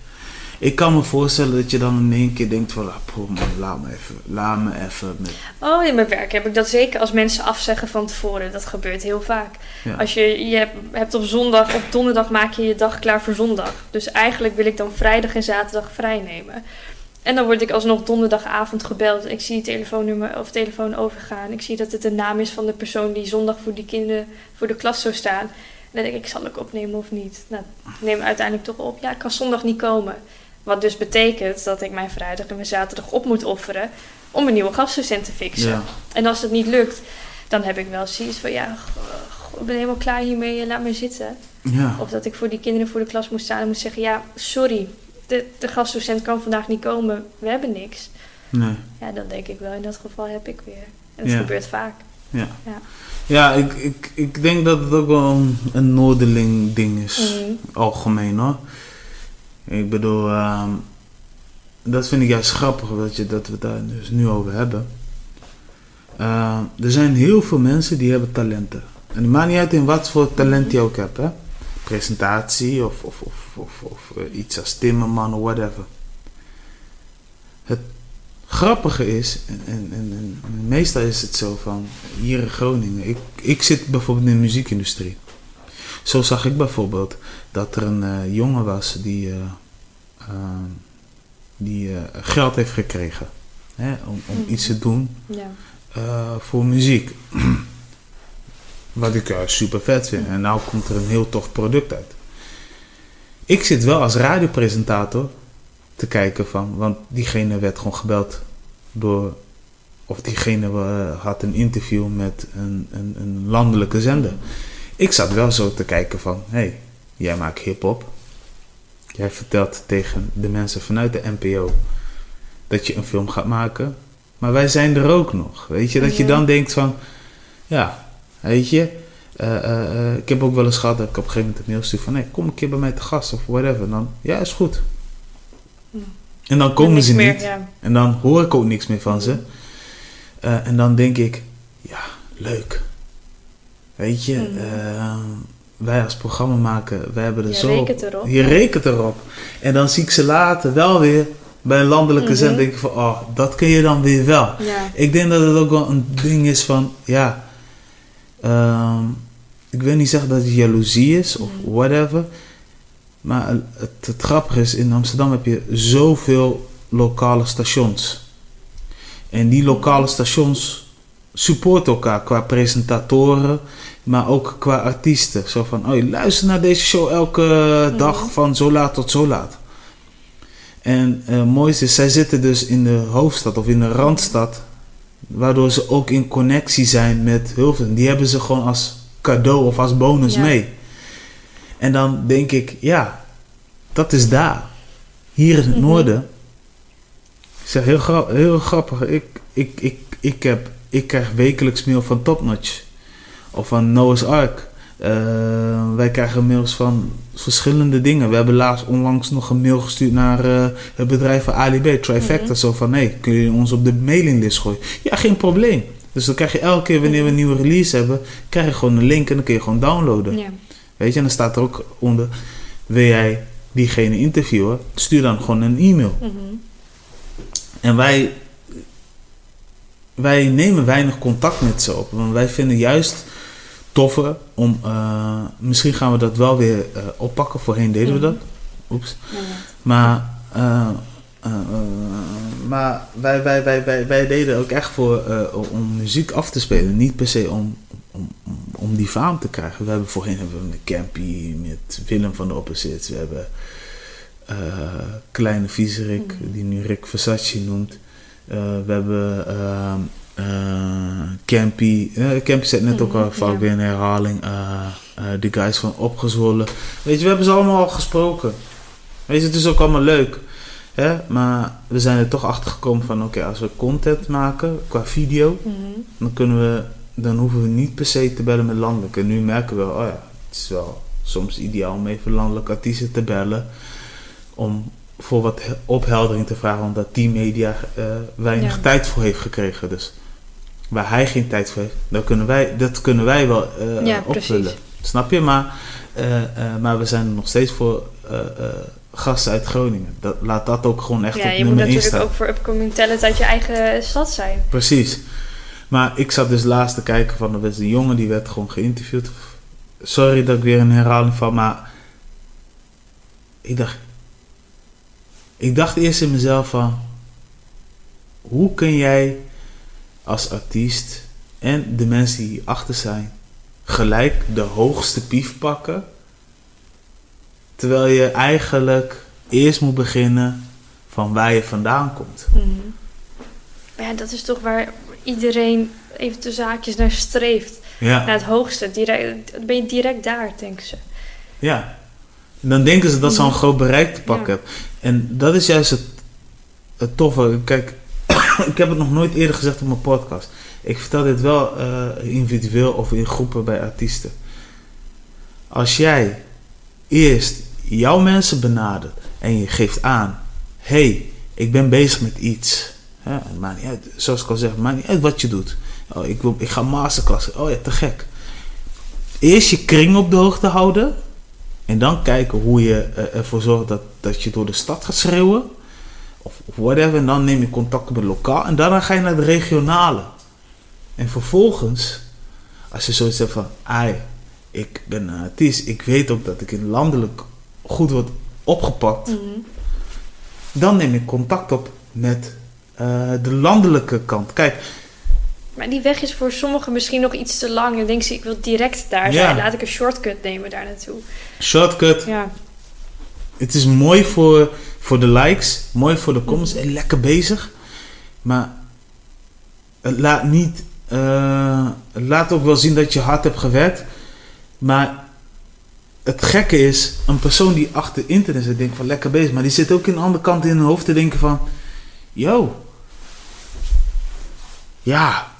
Ik kan me voorstellen dat je dan in één keer denkt van, ah, man, laat me even, laat me even met... Oh, in mijn werk heb ik dat zeker als mensen afzeggen van tevoren. Dat gebeurt heel vaak. Ja. Als je, je hebt, hebt op zondag, op donderdag maak je je dag klaar voor zondag. Dus eigenlijk wil ik dan vrijdag en zaterdag vrij nemen. En dan word ik alsnog donderdagavond gebeld. Ik zie het telefoonnummer of telefoon overgaan. Ik zie dat het de naam is van de persoon die zondag voor die kinderen voor de klas zou staan. En dan denk ik, zal ik opnemen of niet? Nou, ik neem uiteindelijk toch op. Ja, ik kan zondag niet komen. Wat dus betekent dat ik mijn vrijdag en mijn zaterdag op moet offeren om een nieuwe gastdocent te fixen. Ja. En als het niet lukt, dan heb ik wel zoiets van ja, ik ben helemaal klaar hiermee, laat maar zitten. Ja. Of dat ik voor die kinderen voor de klas moet staan en moet zeggen, ja, sorry, de, de gastdocent kan vandaag niet komen, we hebben niks. Nee. Ja, dan denk ik wel, in dat geval heb ik weer. En dat Ja. gebeurt vaak. Ja, Ja. ja ik, ik, ik denk dat het ook wel een, een Noorderling ding is. Mhm. Algemeen hoor. Ik bedoel, ehm, dat vind ik juist grappig dat, je, dat we het daar dus nu over hebben. Ehm, er zijn heel veel mensen die hebben talenten. En het maakt niet uit in wat voor talent je ook hebt. Hè? Presentatie of, of, of, of, of eh, iets als timmerman of whatever. Het grappige is, en, en, en, en meestal is het zo van, hier in Groningen, ik, ik zit bijvoorbeeld in de muziekindustrie. Zo zag ik bijvoorbeeld dat er een eh, jongen was die, eh, ehm, die eh, geld heeft gekregen hè, om, om Mhm. iets te doen Ja. voor muziek. Wat ik super vet vind. En nou komt er een heel tof product uit. Ik zit wel als radiopresentator te kijken van, want diegene werd gewoon gebeld door, of diegene had een interview met een, een, een landelijke zender. Ik zat wel zo te kijken van, hé, hey, jij maakt hip-hop. Jij vertelt tegen de mensen vanuit de NPO dat je een film gaat maken. Maar wij zijn er ook nog. Weet je, dat je dan denkt van, ja, weet je. Uh, ik heb ook wel eens gehad dat ik op een gegeven moment een mail stuur van, nee, kom een keer bij mij te gast of whatever. En dan, ja, is goed. En dan komen ze niet. En dan hoor ik ook niks meer van ze. Uh, en dan denk ik, ja, leuk. Weet je, mm. Wij als programma maken, wij hebben er je zo. Rekent erop. Je rekent erop. En dan zie ik ze later wel weer bij een landelijke mm -hmm. ik van, oh, dat kun je dan weer wel. Ja. Ik denk dat het ook wel een ding is van, ja. Um, ik wil niet zeggen dat het jaloezie is of mm. whatever. Maar het, het grappige is, in Amsterdam heb je zoveel lokale stations. En die lokale stations supporten elkaar qua presentatoren, maar ook qua artiesten. Zo van, oh, luister naar deze show elke dag van zo laat tot zo laat. En het uh, mooiste is, zij zitten dus in de hoofdstad of in de randstad, waardoor ze ook in connectie zijn met veel. Die hebben ze gewoon als cadeau of als bonus ja. mee. En dan denk ik, ja, dat is daar. Hier in het mm -hmm. noorden. Ik zeg heel, gra heel grappig. Ik, ik, ik, ik, heb, ik krijg wekelijks mail van Topnotch. Of van Noah's Ark. Uh, wij krijgen mails van verschillende dingen. We hebben laatst onlangs nog een mail gestuurd naar uh, het bedrijf van Ali B, Trifecta. Mm -hmm. Zo van, nee, kun je ons op de mailinglist gooien? Ja, geen probleem. Dus dan krijg je elke keer wanneer we een nieuwe release hebben, krijg je gewoon een link en dan kun je gewoon downloaden. Weet je, en dan staat er ook onder, wil jij diegene interviewen? Stuur dan gewoon een e-mail. Mm -hmm. En wij, wij nemen weinig contact met ze op. Want wij vinden juist toffer om, uh, misschien gaan we dat wel weer uh, oppakken. Voorheen deden we dat. Oeps. Maar... Uh, uh, maar wij, wij, wij, wij, wij deden ook echt voor om muziek af te spelen. Niet per se om, om, om, die faam te krijgen. We hebben voorheen hebben we met Campy, met Willem van de Opposites. We hebben Kleine Viezerik, mm. die nu Rick Versace noemt. We hebben Campy. Campy zet net mm, ook al vaak weer in herhaling. de guys van Opgezwollen. Weet je, we hebben ze allemaal al gesproken. Weet je, het is ook allemaal leuk. Ja, maar we zijn er toch achter gekomen van oké, okay, als we content maken qua video, mm -hmm. dan kunnen we, dan hoeven we niet per se te bellen met landelijke. En nu merken we, oh ja, het is wel soms ideaal om even landelijke artiesten te bellen. Om voor wat opheldering te vragen, omdat die media uh, weinig ja. tijd voor heeft gekregen. Dus waar hij geen tijd voor heeft, dan kunnen wij, dat kunnen wij wel uh, ja, opvullen. Precies. Snap je? Maar, uh, maar we zijn er nog steeds voor gasten uit Groningen. Dat, laat dat ook gewoon echt ja, op je nummer moet 1 natuurlijk staan. ook voor upcoming talent uit je eigen stad zijn. Precies. Maar ik zat dus laatst te kijken van, er was een jongen die werd gewoon geïnterviewd. Sorry dat ik weer een herhaling van, maar ik dacht, ik dacht eerst in mezelf van, hoe kun jij als artiest en de mensen die achter zijn gelijk de hoogste pief pakken Terwijl je eigenlijk eerst moet beginnen van waar je vandaan komt. Mm -hmm. Ja, dat is toch waar iedereen even de zaakjes naar streeft. Ja. Naar het hoogste. Direct, dan ben je direct daar, denken ze. Ja. Dan denken ze dat ze al een groot bereik te pakken Ja. hebben. En dat is juist het, toffe. Kijk, ik heb het nog nooit eerder gezegd op mijn podcast. Ik vertel dit wel uh, individueel of in groepen bij artiesten. Als jij eerst jouw mensen benadert en je geeft aan: hey, ik ben bezig met iets. Zoals ik al zeg, maakt niet uit wat je doet. Oh, ik, wil, ik ga masterclass. Oh ja, te gek. Eerst je kring op de hoogte houden. En dan kijken hoe je uh, ervoor zorgt dat, dat je door de stad gaat schreeuwen. Of, of whatever. En dan neem je contact met lokaal. En daarna ga je naar de regionale. En vervolgens, als je zoiets hebt van... Ai, ik ben een artiest. Ik weet ook dat ik in landelijk goed wordt opgepakt. Mm -hmm. Dan neem ik contact op met uh, de landelijke kant. Kijk, Maar die weg is voor sommigen misschien nog iets te lang. En denk ze, ik wil direct daar zijn. Laat ik een shortcut nemen daar naartoe. Shortcut. Ja. Het is mooi voor, voor de likes. Mooi voor de comments. En lekker bezig. Maar het laat niet... Uh, het laat ook wel zien dat je hard hebt gewerkt. Maar het gekke is, een persoon die achter internet zit, denkt van lekker bezig. Maar die zit ook in de andere kant in hun hoofd te denken van... Yo, ja,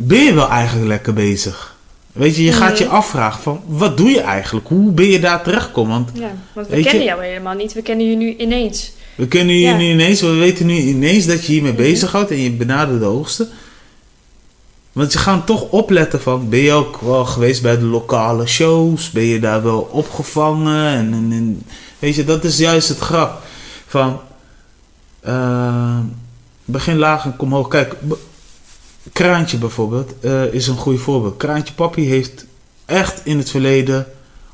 ben je wel eigenlijk lekker bezig? Weet je, je gaat je mhm. afvragen van, wat doe je eigenlijk? Hoe ben je daar terechtgekomen? Want, ja, want we kennen jou helemaal niet. We kennen je nu ineens. We kennen je nu ineens. We weten nu ineens dat je hiermee mm bezig houdt en je benadert de hoogste. Want ze gaan toch opletten van, ben je ook wel geweest bij de lokale shows? Ben je daar wel opgevangen? En, en, weet je, dat is juist het grap. Van, uh, begin laag en kom hoog. Kijk, Kraantje bijvoorbeeld uh, is een goed voorbeeld. Kraantje Papi heeft echt in het verleden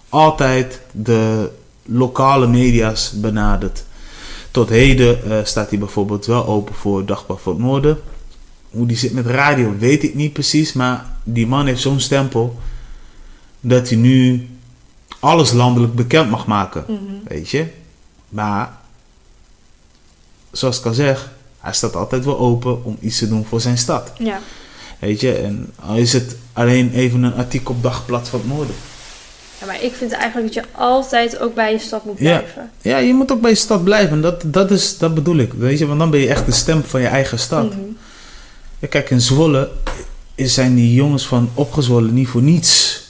altijd de lokale media's benaderd. Tot heden uh, staat hij bijvoorbeeld wel open voor Dagblad van het Noorden. Hoe die zit met radio weet ik niet precies, maar die man heeft zo'n stempel dat hij nu alles landelijk bekend mag maken. Mhm. Weet je? Maar zoals ik al zeg, hij staat altijd wel open om iets te doen voor zijn stad. Ja. Weet je, en al is het alleen even een artikel op Dagblad van het Noorden. Ja, maar ik vind eigenlijk dat je altijd ook bij je stad moet blijven. Ja, je moet ook bij je stad blijven. Dat, dat, is, dat bedoel ik. Weet je, want dan ben je echt de stem van je eigen stad. Mhm. ja, kijk, in Zwolle zijn die jongens van opgezwollen niet voor niets.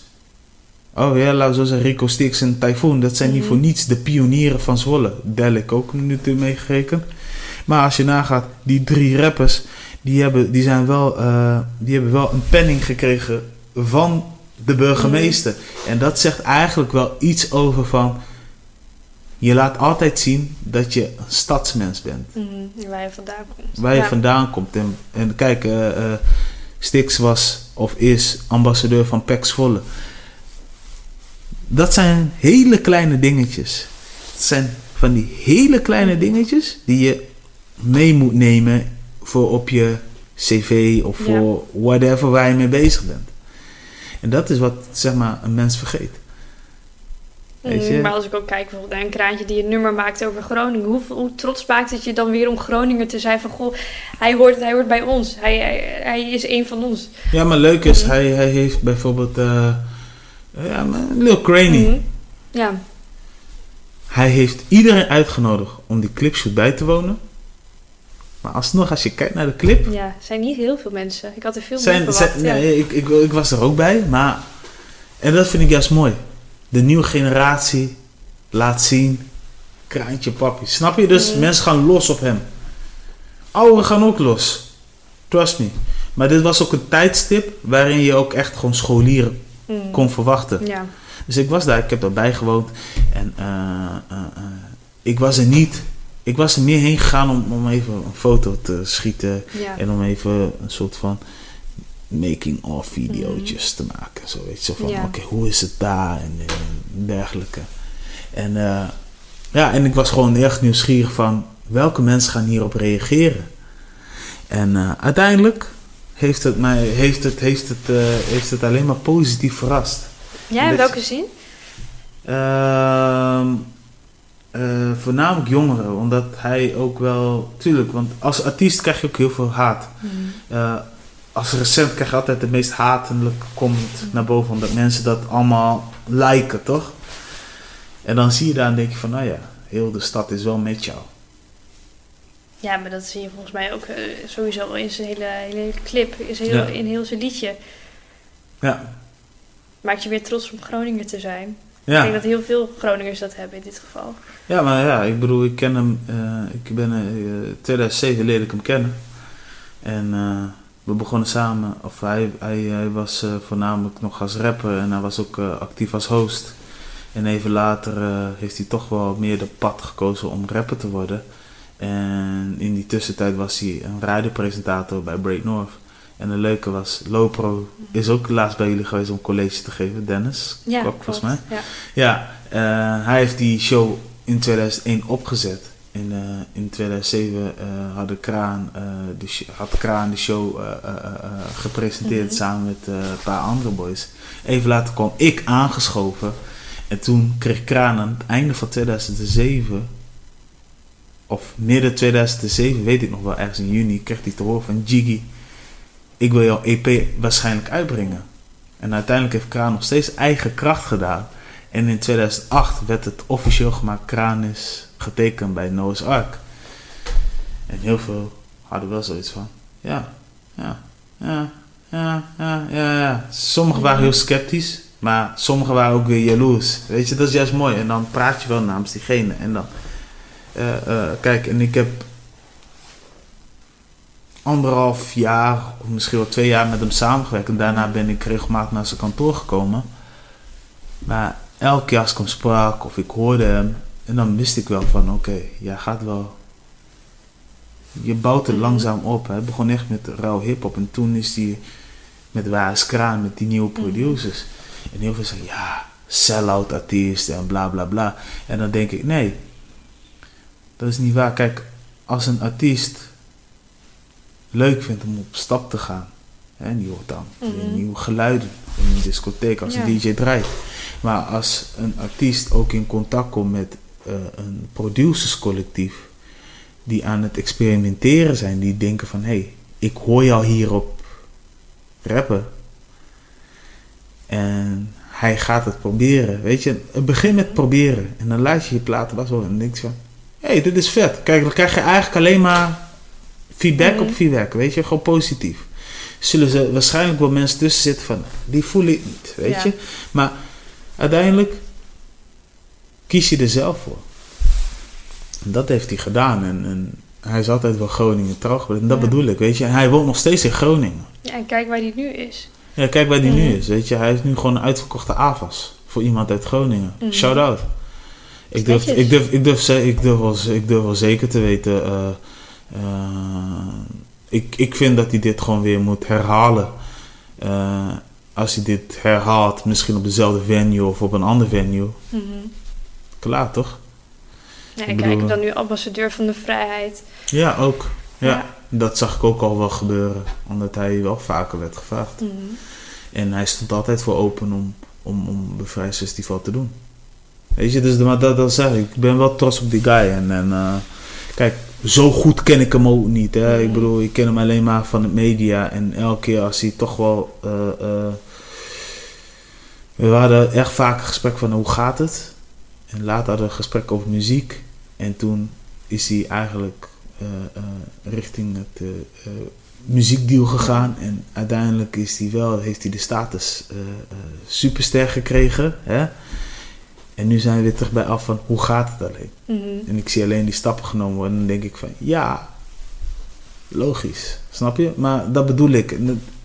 Oh ja, laten we zo zeggen, Rico Stix en Typhoon. Dat zijn niet mhm. voor niets de pionieren van Zwolle. Delik ook nu meegerekend. Maar als je nagaat, die drie rappers, die hebben, die zijn wel, uh, die hebben wel een penning gekregen van de burgemeester. Mm. En dat zegt eigenlijk wel iets over van. Je laat altijd zien dat je een stadsmens bent. Mm, waar je vandaan komt. Waar je vandaan komt. En, en kijk, uh, uh, Stix was of is ambassadeur van Pex Volle. Dat zijn hele kleine dingetjes. Het zijn van die hele kleine dingetjes die je mee moet nemen voor op je cv of voor whatever waar je mee bezig bent. En dat is wat zeg maar een mens vergeet. Weet je? Mm, maar als ik ook kijk bijvoorbeeld naar een kraantje die een nummer maakt over Groningen. Hoe, hoe, trots maakt het je dan weer om Groninger te zijn van... Goh, hij hoort, hij hoort bij ons. Hij, hij, is een van ons. Ja, maar leuk is, mm. hij, hij heeft bijvoorbeeld... Uh, ja, Lil Craney. Mm. Ja. Hij heeft iedereen uitgenodigd om die clipshoot bij te wonen. Maar alsnog, als je kijkt naar de clip... Ja, zijn niet heel veel mensen. Ik had er veel zijn, meer verwacht. Zijn, nee, ik, ik, ik, was er ook bij, maar... En dat vind ik juist mooi. De nieuwe generatie laat zien... Kraantje papi. Snap je? Dus mm. mensen gaan los op hem. Ouderen gaan ook los. Trust me. Maar dit was ook een tijdstip waarin je ook echt gewoon scholieren mm. kon verwachten. Ja. Dus ik was daar, ik heb daarbij gewoond. En uh, uh, uh, ik was er niet ik was er meer heen gegaan om, om even een foto te schieten. En om even een soort van making-of video's te maken. Zo weet je, zo van oké, hoe is het daar en, dergelijke. En uh, ja, en ik was gewoon echt nieuwsgierig van welke mensen gaan hierop reageren. En uh, uiteindelijk heeft het mij heeft het, heeft het, uh, heeft het alleen maar positief verrast. Ja, in welke zin? Uh, uh, voornamelijk jongeren, omdat hij ook wel, tuurlijk, want als artiest krijg je ook heel veel haat. Mm. Uh, als recent krijg je altijd de meest hatelijk komt mm. naar boven, omdat mensen dat allemaal liken, toch? En dan zie je daar en denk je van, nou ja, heel de stad is wel met jou. Ja, maar dat zie je volgens mij ook uh, sowieso in zijn hele, hele clip, is heel, in heel zijn liedje. Ja. Maakt je weer trots om Groningen te zijn. Ja. Ik denk dat heel veel Groningers dat hebben in dit geval. Ja, maar ja, ik bedoel, ik ken hem. Uh, ik ben uh, 2007 leerde ik hem kennen. En uh, we begonnen samen. Of hij, hij, hij was voornamelijk nog als rapper en hij was ook actief als host. En even later heeft hij toch wel meer de pad gekozen om rapper te worden. En in die tussentijd was hij een radiopresentator bij Break North. En de leuke was, Lopro is ook laatst bij jullie geweest om college te geven. Dennis, ja, Kok, volgens mij. Ja, ja hij heeft die show in 2001 opgezet in, uh, in 2007 had, de Kraan, de, had Kraan de show gepresenteerd mhm. samen met een paar andere boys. Even later kwam ik aangeschoven. En toen kreeg Kraan aan het einde van 2007 of midden 2007, weet ik nog wel, ergens in juni, kreeg hij te horen van Jiggy, ik wil jouw EP waarschijnlijk uitbrengen. En uiteindelijk heeft Kraan nog steeds eigen kracht gedaan. En in 2008 werd het officieel gemaakt, Kraan is getekend bij Noah's Ark. En heel veel hadden wel zoiets van, ja, ja, ja, ja, ja, ja, ja. Sommigen waren heel sceptisch, maar sommigen waren ook weer jaloers. Weet je, dat is juist mooi. En dan praat je wel namens diegene. En dan uh, kijk, en ik heb anderhalf jaar, of misschien wel twee jaar met hem samengewerkt. En daarna ben ik regelmatig naar zijn kantoor gekomen. Maar elke keer als ik hem sprak of ik hoorde hem, en dan wist ik wel van oké, okay, jij gaat wel. Je bouwt het mhm. langzaam op. Hij begon echt met rauw hip-hop en toen is hij met Waas Kraan, met die nieuwe mhm. producers. En heel veel zeggen ja, sell-out artiest en bla bla bla. En dan denk ik nee, dat is niet waar. Kijk, als een artiest leuk vindt om op stap te gaan, hè, die hoort dan mm nieuwe geluiden in een discotheek als een DJ draait. Maar als een artiest ook in contact komt met uh, een producerscollectief die aan het experimenteren zijn, die denken van hé, hey, ik hoor jou hierop rappen. En hij gaat het proberen. Weet je, begin met proberen. En dan laat je je platen was wel en denk van hey, dit is vet. Kijk, dan krijg je eigenlijk alleen maar feedback op mhm. feedback, weet je, gewoon positief. Zullen ze waarschijnlijk wel mensen tussen zitten van, die voelen het niet, weet je. Maar uiteindelijk kies je er zelf voor. En dat heeft hij gedaan. En, en hij is altijd wel Groningen trouw En dat bedoel ik, weet je. En hij woont nog steeds in Groningen. Ja, en kijk waar hij nu is. Ja, kijk waar hij nu mhm. is, weet je. Hij heeft nu gewoon een uitverkochte AVAS voor iemand uit Groningen. Mm Shout out. Ik durf, ik, durf, ik, durf, ik, durf wel, ik durf wel zeker te weten. Uh, uh, ik, ik vind dat hij dit gewoon weer moet herhalen. Uh, als hij dit herhaalt, misschien op dezelfde venue of op een ander venue. Mm -hmm. Klaar toch? Ja, ik kijk dan nu ambassadeur van de vrijheid. Ja, ook. Ja, ja, dat zag ik ook al wel gebeuren. Omdat hij wel vaker werd gevraagd. -hmm. En hij stond altijd voor open om, om, om bevrijdingsfestival te doen. Weet je, dus maar dat, dat zeg ik. Ik ben wel trots op die guy. En, en uh, kijk, zo goed ken ik hem ook niet. Hè. Ik bedoel, ik ken hem alleen maar van de media. En elke keer als hij toch wel... Uh, uh, we hadden echt vaak een gesprek van hoe gaat het? En later hadden we een gesprek over muziek. En toen is hij eigenlijk richting het muziekdeal gegaan. En uiteindelijk is hij wel, heeft hij de status superster gekregen. Hè? En nu zijn we weer terug bij af van hoe gaat het alleen? Mhm. En ik zie alleen die stappen genomen worden. En dan denk ik van ja, logisch. Snap je? Maar dat bedoel ik.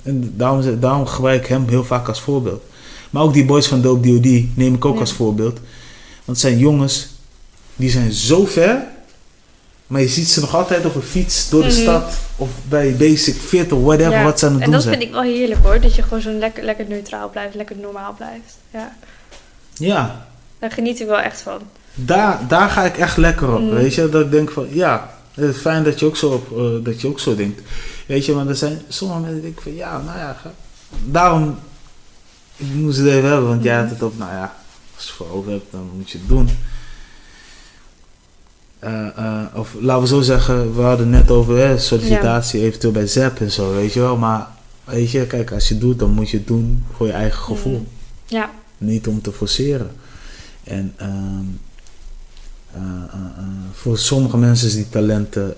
En, daarom, daarom gebruik ik hem heel vaak als voorbeeld. Maar ook die boys van Dope D.O.D. neem ik ook als voorbeeld. Want het zijn jongens die zijn zo ver. Maar je ziet ze nog altijd op een fiets door de mhm. stad. Of bij Basic Fit of whatever wat ze aan het doen zijn. En dat vind ik wel heerlijk hoor. Dat je gewoon zo lekker, lekker neutraal blijft. Lekker normaal blijft. Ja. Ja, daar geniet ik wel echt van. Daar, daar ga ik echt lekker op, mm. weet je. Dat ik denk van, ja, het is fijn dat je ook zo, op, uh, dat je ook zo denkt. Weet je, maar er zijn sommige mensen die denken van, ja, nou ja, ga. daarom, ik moest het even hebben, want jij had het op, nou ja, als je het voor over hebt, dan moet je het doen. Uh, uh, of laten we zo zeggen, we hadden net over hè, sollicitatie eventueel bij ZEP en zo, weet je wel. Maar weet je, kijk, als je het doet, dan moet je het doen voor je eigen gevoel. Mm. Ja. Niet om te forceren. En ehm, eh, eh, eh, voor sommige mensen is die talenten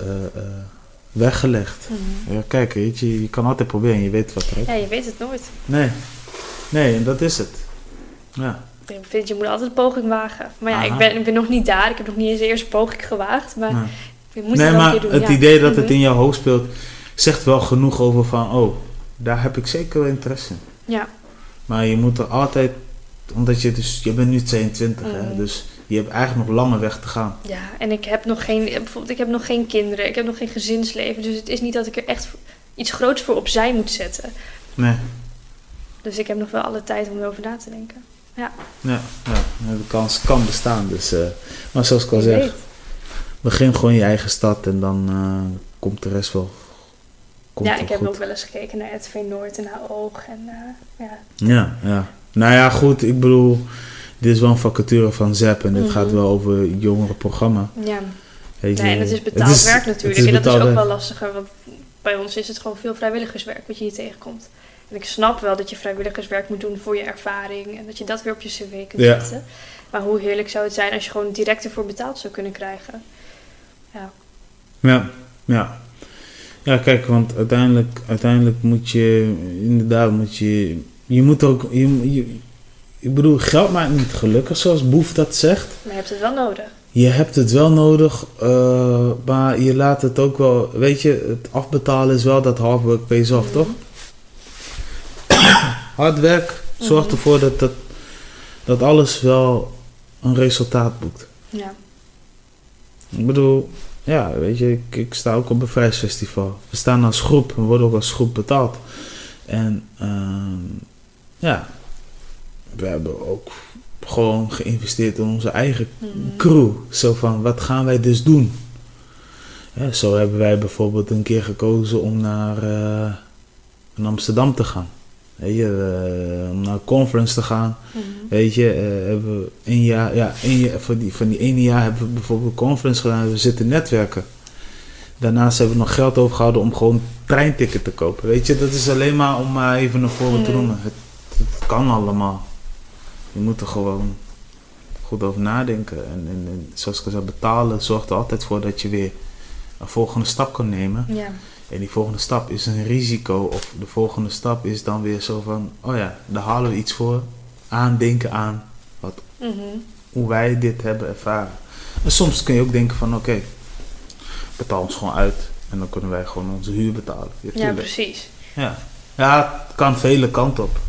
weggelegd. Mhm. ja, kijk, weet je, je kan altijd proberen je weet wat er Ja, je weet het nooit. Nee, nee, en dat is het. Ja. Ik vind, je moet altijd een poging wagen. Maar ja, ik ben, ik ben nog niet daar. Ik heb nog niet eens de eerste poging gewaagd. Maar nee. ik moet nee, maar doen, het idee dat het mhm. in jouw hoofd speelt, zegt wel genoeg over van, oh, daar heb ik zeker wel interesse in. Ja. Maar je moet er altijd omdat je dus, je bent nu 22, hè, mm. dus je hebt eigenlijk nog lange weg te gaan. Ja, en ik heb nog geen, bijvoorbeeld, ik heb nog geen kinderen, ik heb nog geen gezinsleven. Dus het is niet dat ik er echt iets groots voor opzij moet zetten. Nee. Dus ik heb nog wel alle tijd om erover na te denken. Ja. Ja, ja de kans kan bestaan. Dus, uh, maar zoals ik al zeg, begin gewoon je eigen stad en dan uh, komt de rest wel. Komt ja, ik heb ook wel eens gekeken naar RTV Noord en naar Oog. En, uh, ja. ja, ja. Nou ja, goed, ik bedoel, dit is wel een vacature van ZEP en dit gaat mhm. wel over jongerenprogramma. Ja. Weet je, nee, en het is betaald werk natuurlijk. En dat is ook wel lastiger, want bij ons is het gewoon veel vrijwilligerswerk wat je hier tegenkomt. En ik snap wel dat je vrijwilligerswerk moet doen voor je ervaring en dat je dat weer op je cv kunt zetten. Maar hoe heerlijk zou het zijn als je gewoon direct ervoor betaald zou kunnen krijgen. Ja. Ja, ja. Ja, kijk, want uiteindelijk, uiteindelijk moet je, inderdaad, moet je, je moet ook, je, je, ik bedoel, geld maakt niet gelukkig, zoals Boef dat zegt. Maar je hebt het wel nodig. Je hebt het wel nodig, uh, maar je laat het ook wel, weet je, het afbetalen is wel dat hard work pays off, toch? Hard werk zorgt mhm. ervoor dat, dat, dat alles wel een resultaat boekt. Ja. Ik bedoel, ja, weet je, ik, ik sta ook op een vrijheidsfestival. We staan als groep, we worden ook als groep betaald. En uh, ja, we hebben ook gewoon geïnvesteerd in onze eigen mhm. crew. Zo van, wat gaan wij dus doen? Ja, zo hebben wij bijvoorbeeld een keer gekozen om naar, uh, naar Amsterdam te gaan. Weet je, uh, om naar een conference te gaan. Mhm. Weet je, uh, hebben we een jaar, ja, een jaar, van, die, van die ene jaar hebben we bijvoorbeeld een conference gedaan. We zitten netwerken. Daarnaast hebben we nog geld overgehouden om gewoon treinticket te kopen. Weet je, dat is alleen maar om maar even een voorbeeld te mhm. noemen. Het, het, kan allemaal. Je moet er gewoon goed over nadenken. En, en, en zoals ik al zei, betalen zorgt er altijd voor dat je weer een volgende stap kan nemen. Ja. En die volgende stap is een risico. Of de volgende stap is dan weer zo van: oh ja, daar halen we iets voor. Aandenken aan wat, mhm. hoe wij dit hebben ervaren. En soms kun je ook denken: van oké, betaal ons gewoon uit. En dan kunnen wij gewoon onze huur betalen. Ja, precies. Ja. ja, het kan vele kanten op.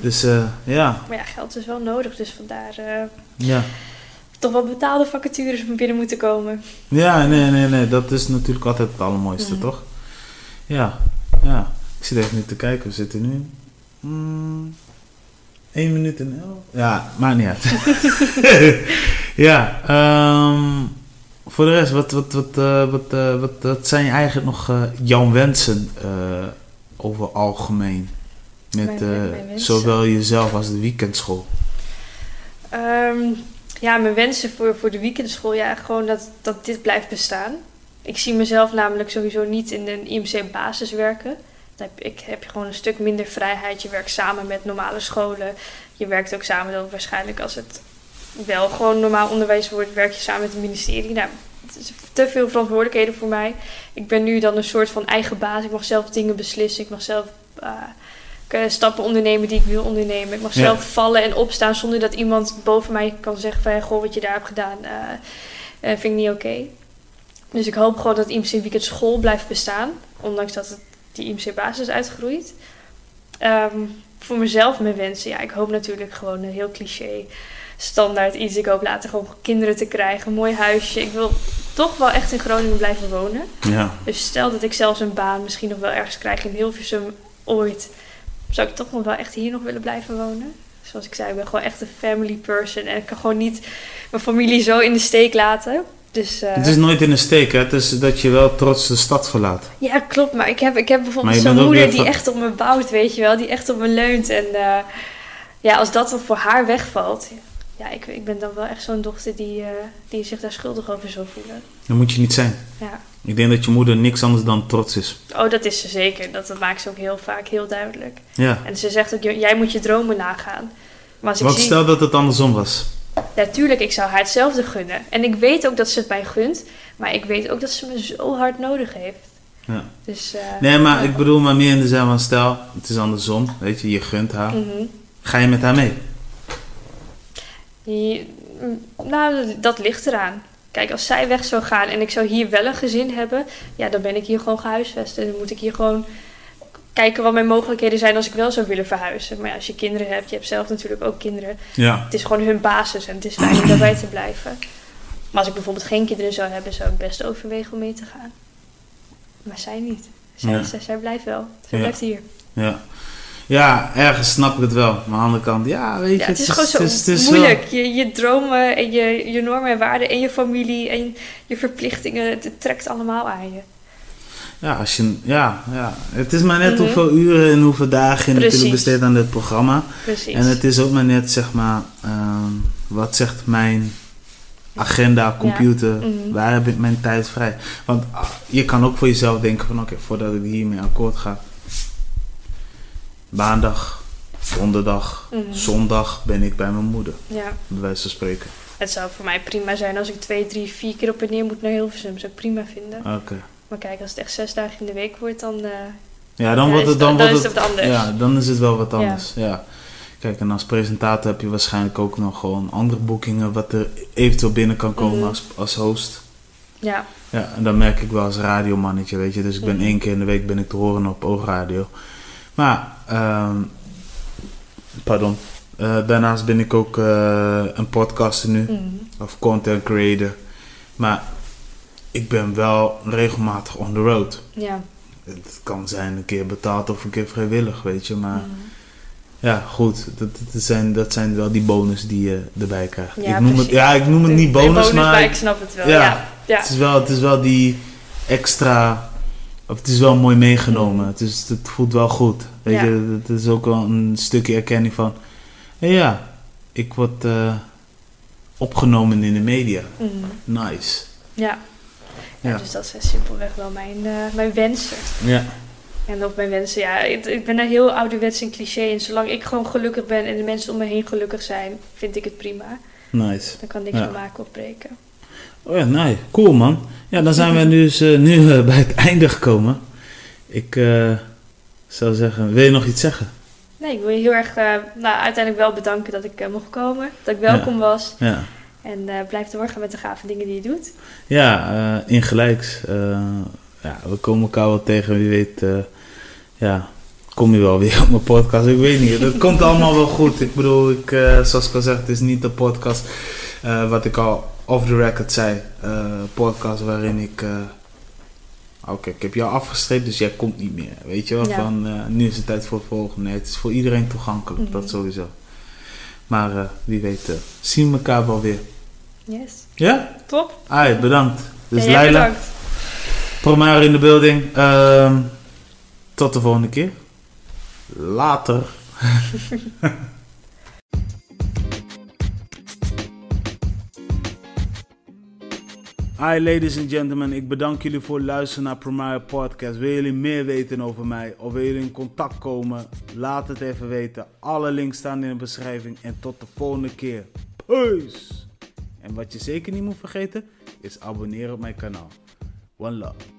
Dus uh, ja. Maar ja, geld is wel nodig, dus vandaar. Uh, ja toch wel betaalde vacatures binnen moeten komen. Ja, nee, nee, nee. Dat is natuurlijk altijd het allermooiste, mhm. toch? Ja, ja. Ik zit even nu te kijken. We zitten nu... Mm, 1 minuut en 11. Ja, maakt niet uit. ja, um, voor de rest, wat, wat, wat, uh, wat, uh, wat, wat zijn eigenlijk nog uh, jouw wensen over algemeen? Met mijn, mijn zowel jezelf als de weekendschool. Um, ja, mijn wensen voor, voor de weekendschool, ja, gewoon dat, dat dit blijft bestaan. Ik zie mezelf namelijk sowieso niet in een IMC-basis werken. Dan heb, ik heb je gewoon een stuk minder vrijheid. Je werkt samen met normale scholen. Je werkt ook samen dan waarschijnlijk als het wel gewoon normaal onderwijs wordt, werk je samen met het ministerie. Nou, het is te veel verantwoordelijkheden voor mij. Ik ben nu dan een soort van eigen baas. Ik mag zelf dingen beslissen. Ik mag zelf uh, stappen ondernemen die ik wil ondernemen. Ik mag zelf vallen en opstaan zonder dat iemand boven mij kan zeggen van... Goh, wat je daar hebt gedaan uh, vind ik niet oké. Dus ik hoop gewoon dat IMC Weekend School blijft bestaan. Ondanks dat het die IMC basis uitgroeit. Um, voor mezelf mijn wensen. Ja, ik hoop natuurlijk gewoon een heel cliché standaard iets. Ik hoop later gewoon kinderen te krijgen. Een mooi huisje. Ik wil toch wel echt in Groningen blijven wonen. Ja. Dus stel dat ik zelfs een baan misschien nog wel ergens krijg in Hilversum ooit zou ik toch nog wel echt hier nog willen blijven wonen. Zoals ik zei, ik ben gewoon echt een family person. En ik kan gewoon niet mijn familie zo in de steek laten. Dus, uh, het is nooit in de steek, hè? Het is dat je wel trots de stad verlaat. Ja, klopt. Maar ik heb, ik heb bijvoorbeeld zo'n moeder die echt op me bouwt, weet je wel. Die echt op me leunt. En uh, ja, als dat dan voor haar wegvalt... Ja, ik, ik ben dan wel echt zo'n dochter die, uh, die zich daar schuldig over zou voelen. Dat moet je niet zijn. Ja. Ik denk dat je moeder niks anders dan trots is. Oh, dat is ze zeker. Dat, dat maakt ze ook heel vaak heel duidelijk. Ja. En ze zegt ook, jij moet je dromen nagaan. Maar als ik Wat stel dat het andersom was? Ja, tuurlijk, ik zou haar hetzelfde gunnen. En ik weet ook dat ze het mij gunt. Maar ik weet ook dat ze me zo hard nodig heeft. Ja. Dus, uh, nee, maar ik bedoel maar meer in de zin van, stel, het is andersom. Weet je, je gunt haar. Mm Ga je met haar mee? nou, dat ligt eraan. Kijk, als zij weg zou gaan en ik zou hier wel een gezin hebben, ja, dan ben ik hier gewoon gehuisvest. En dan moet ik hier gewoon kijken wat mijn mogelijkheden zijn als ik wel zou willen verhuizen. Maar ja, als je kinderen hebt, je hebt zelf natuurlijk ook kinderen. Ja. Het is gewoon hun basis en het is fijn om daarbij te blijven. Maar als ik bijvoorbeeld geen kinderen zou hebben, zou ik best overwegen om mee te gaan. Maar zij niet. Zij, zij, zij blijft wel. Zij blijft hier. Ja. Ja, ergens snap ik het wel. Maar aan de andere kant, ja, weet je... Ja, het is gewoon zo moeilijk. Je, je dromen en je, je normen en waarden en je familie en je verplichtingen, het trekt allemaal aan je. Ja, als je, ja, ja, het is maar net mhm. hoeveel uren en hoeveel dagen je natuurlijk besteedt aan dit programma. Precies. En het is ook maar net, zeg maar, ehm, wat zegt mijn agenda, computer, mhm. waar heb ik mijn tijd vrij? Want ah, je kan ook voor jezelf denken van, oké, voordat ik hiermee akkoord ga, maandag, donderdag, mhm. zondag ben ik bij mijn moeder. Ja. Bij wijze van spreken. Het zou voor mij prima zijn als ik twee, drie, vier keer op en neer moet naar Hilversum. Zou ik prima vinden. Oké. Maar kijk, als het echt zes dagen in de week wordt, dan... Uh, ja, dan, wordt het, dan, wordt het, is het anders. Ja, dan is het wel wat anders. Ja. Kijk, en als presentator heb je waarschijnlijk ook nog gewoon andere boekingen... wat er eventueel binnen kan komen mhm. als, als host. Ja. Ja, en dan merk ik wel als radiomannetje, weet je. Dus ik ben mm één keer in de week ben ik te horen op oogradio. Maar, um, pardon. Uh, daarnaast ben ik ook uh, een podcaster nu. Mm Of content creator. Maar ik ben wel regelmatig on the road. Ja. Het kan zijn een keer betaald of een keer vrijwillig, weet je. Maar mm. ja, goed. Dat, dat, zijn, dat zijn wel die bonus die je erbij krijgt. Ja, ik noem het, ja, ik noem het niet bonus, bonus maar... ik snap het wel. Ja, ja, Het, is wel, het is wel die extra... Of het is wel mooi meegenomen. Het, is, het voelt wel goed. Weet je, het is ook wel een stukje erkenning van... ja, ik word uh, opgenomen in de media. Mm. Nice. Ja. Ja. Dus dat is simpelweg wel mijn, uh, mijn wensen. Ja. En op mijn wensen, ja, ik, ik ben een heel ouderwets en cliché. En zolang ik gewoon gelukkig ben en de mensen om me heen gelukkig zijn, vind ik het prima. Nice. Dan kan niks ja. maken of breken. Oh ja, nice. Cool man. Ja, dan zijn we dus uh, nu uh, bij het einde gekomen. Ik zou zeggen, wil je nog iets zeggen? Nee, ik wil je heel erg, nou, uiteindelijk wel bedanken dat ik mocht komen. Dat ik welkom was. Ja. En uh, blijf doorgaan met de gave dingen die je doet. Ja, uh, ingelijks. Uh, ja, we komen elkaar wel tegen. Wie weet, ja, kom je wel weer op mijn podcast. Ik weet niet. Het komt allemaal wel goed. Ik bedoel, ik, zoals ik al zeg, het is niet de podcast wat ik al off the record zei. podcast waarin ik... Oké, ik heb jou afgestreept, dus jij komt niet meer. Weet je wel, van nu is het tijd voor het volgende. Nee, het is voor iedereen toegankelijk, mm -hmm. dat sowieso. Maar wie weet, zien we elkaar wel weer. Yes. Ja? Top. Ai, bedankt. Dus ja, Leila. Bedankt. Promare in de building. Uh, tot de volgende keer. Later. Hi ladies and gentlemen, ik bedank jullie voor het luisteren naar Promare Podcast. Wil jullie meer weten over mij of wil jullie in contact komen? Laat het even weten. Alle links staan in de beschrijving en tot de volgende keer. Peace! En wat je zeker niet moet vergeten is abonneren op mijn kanaal. One love.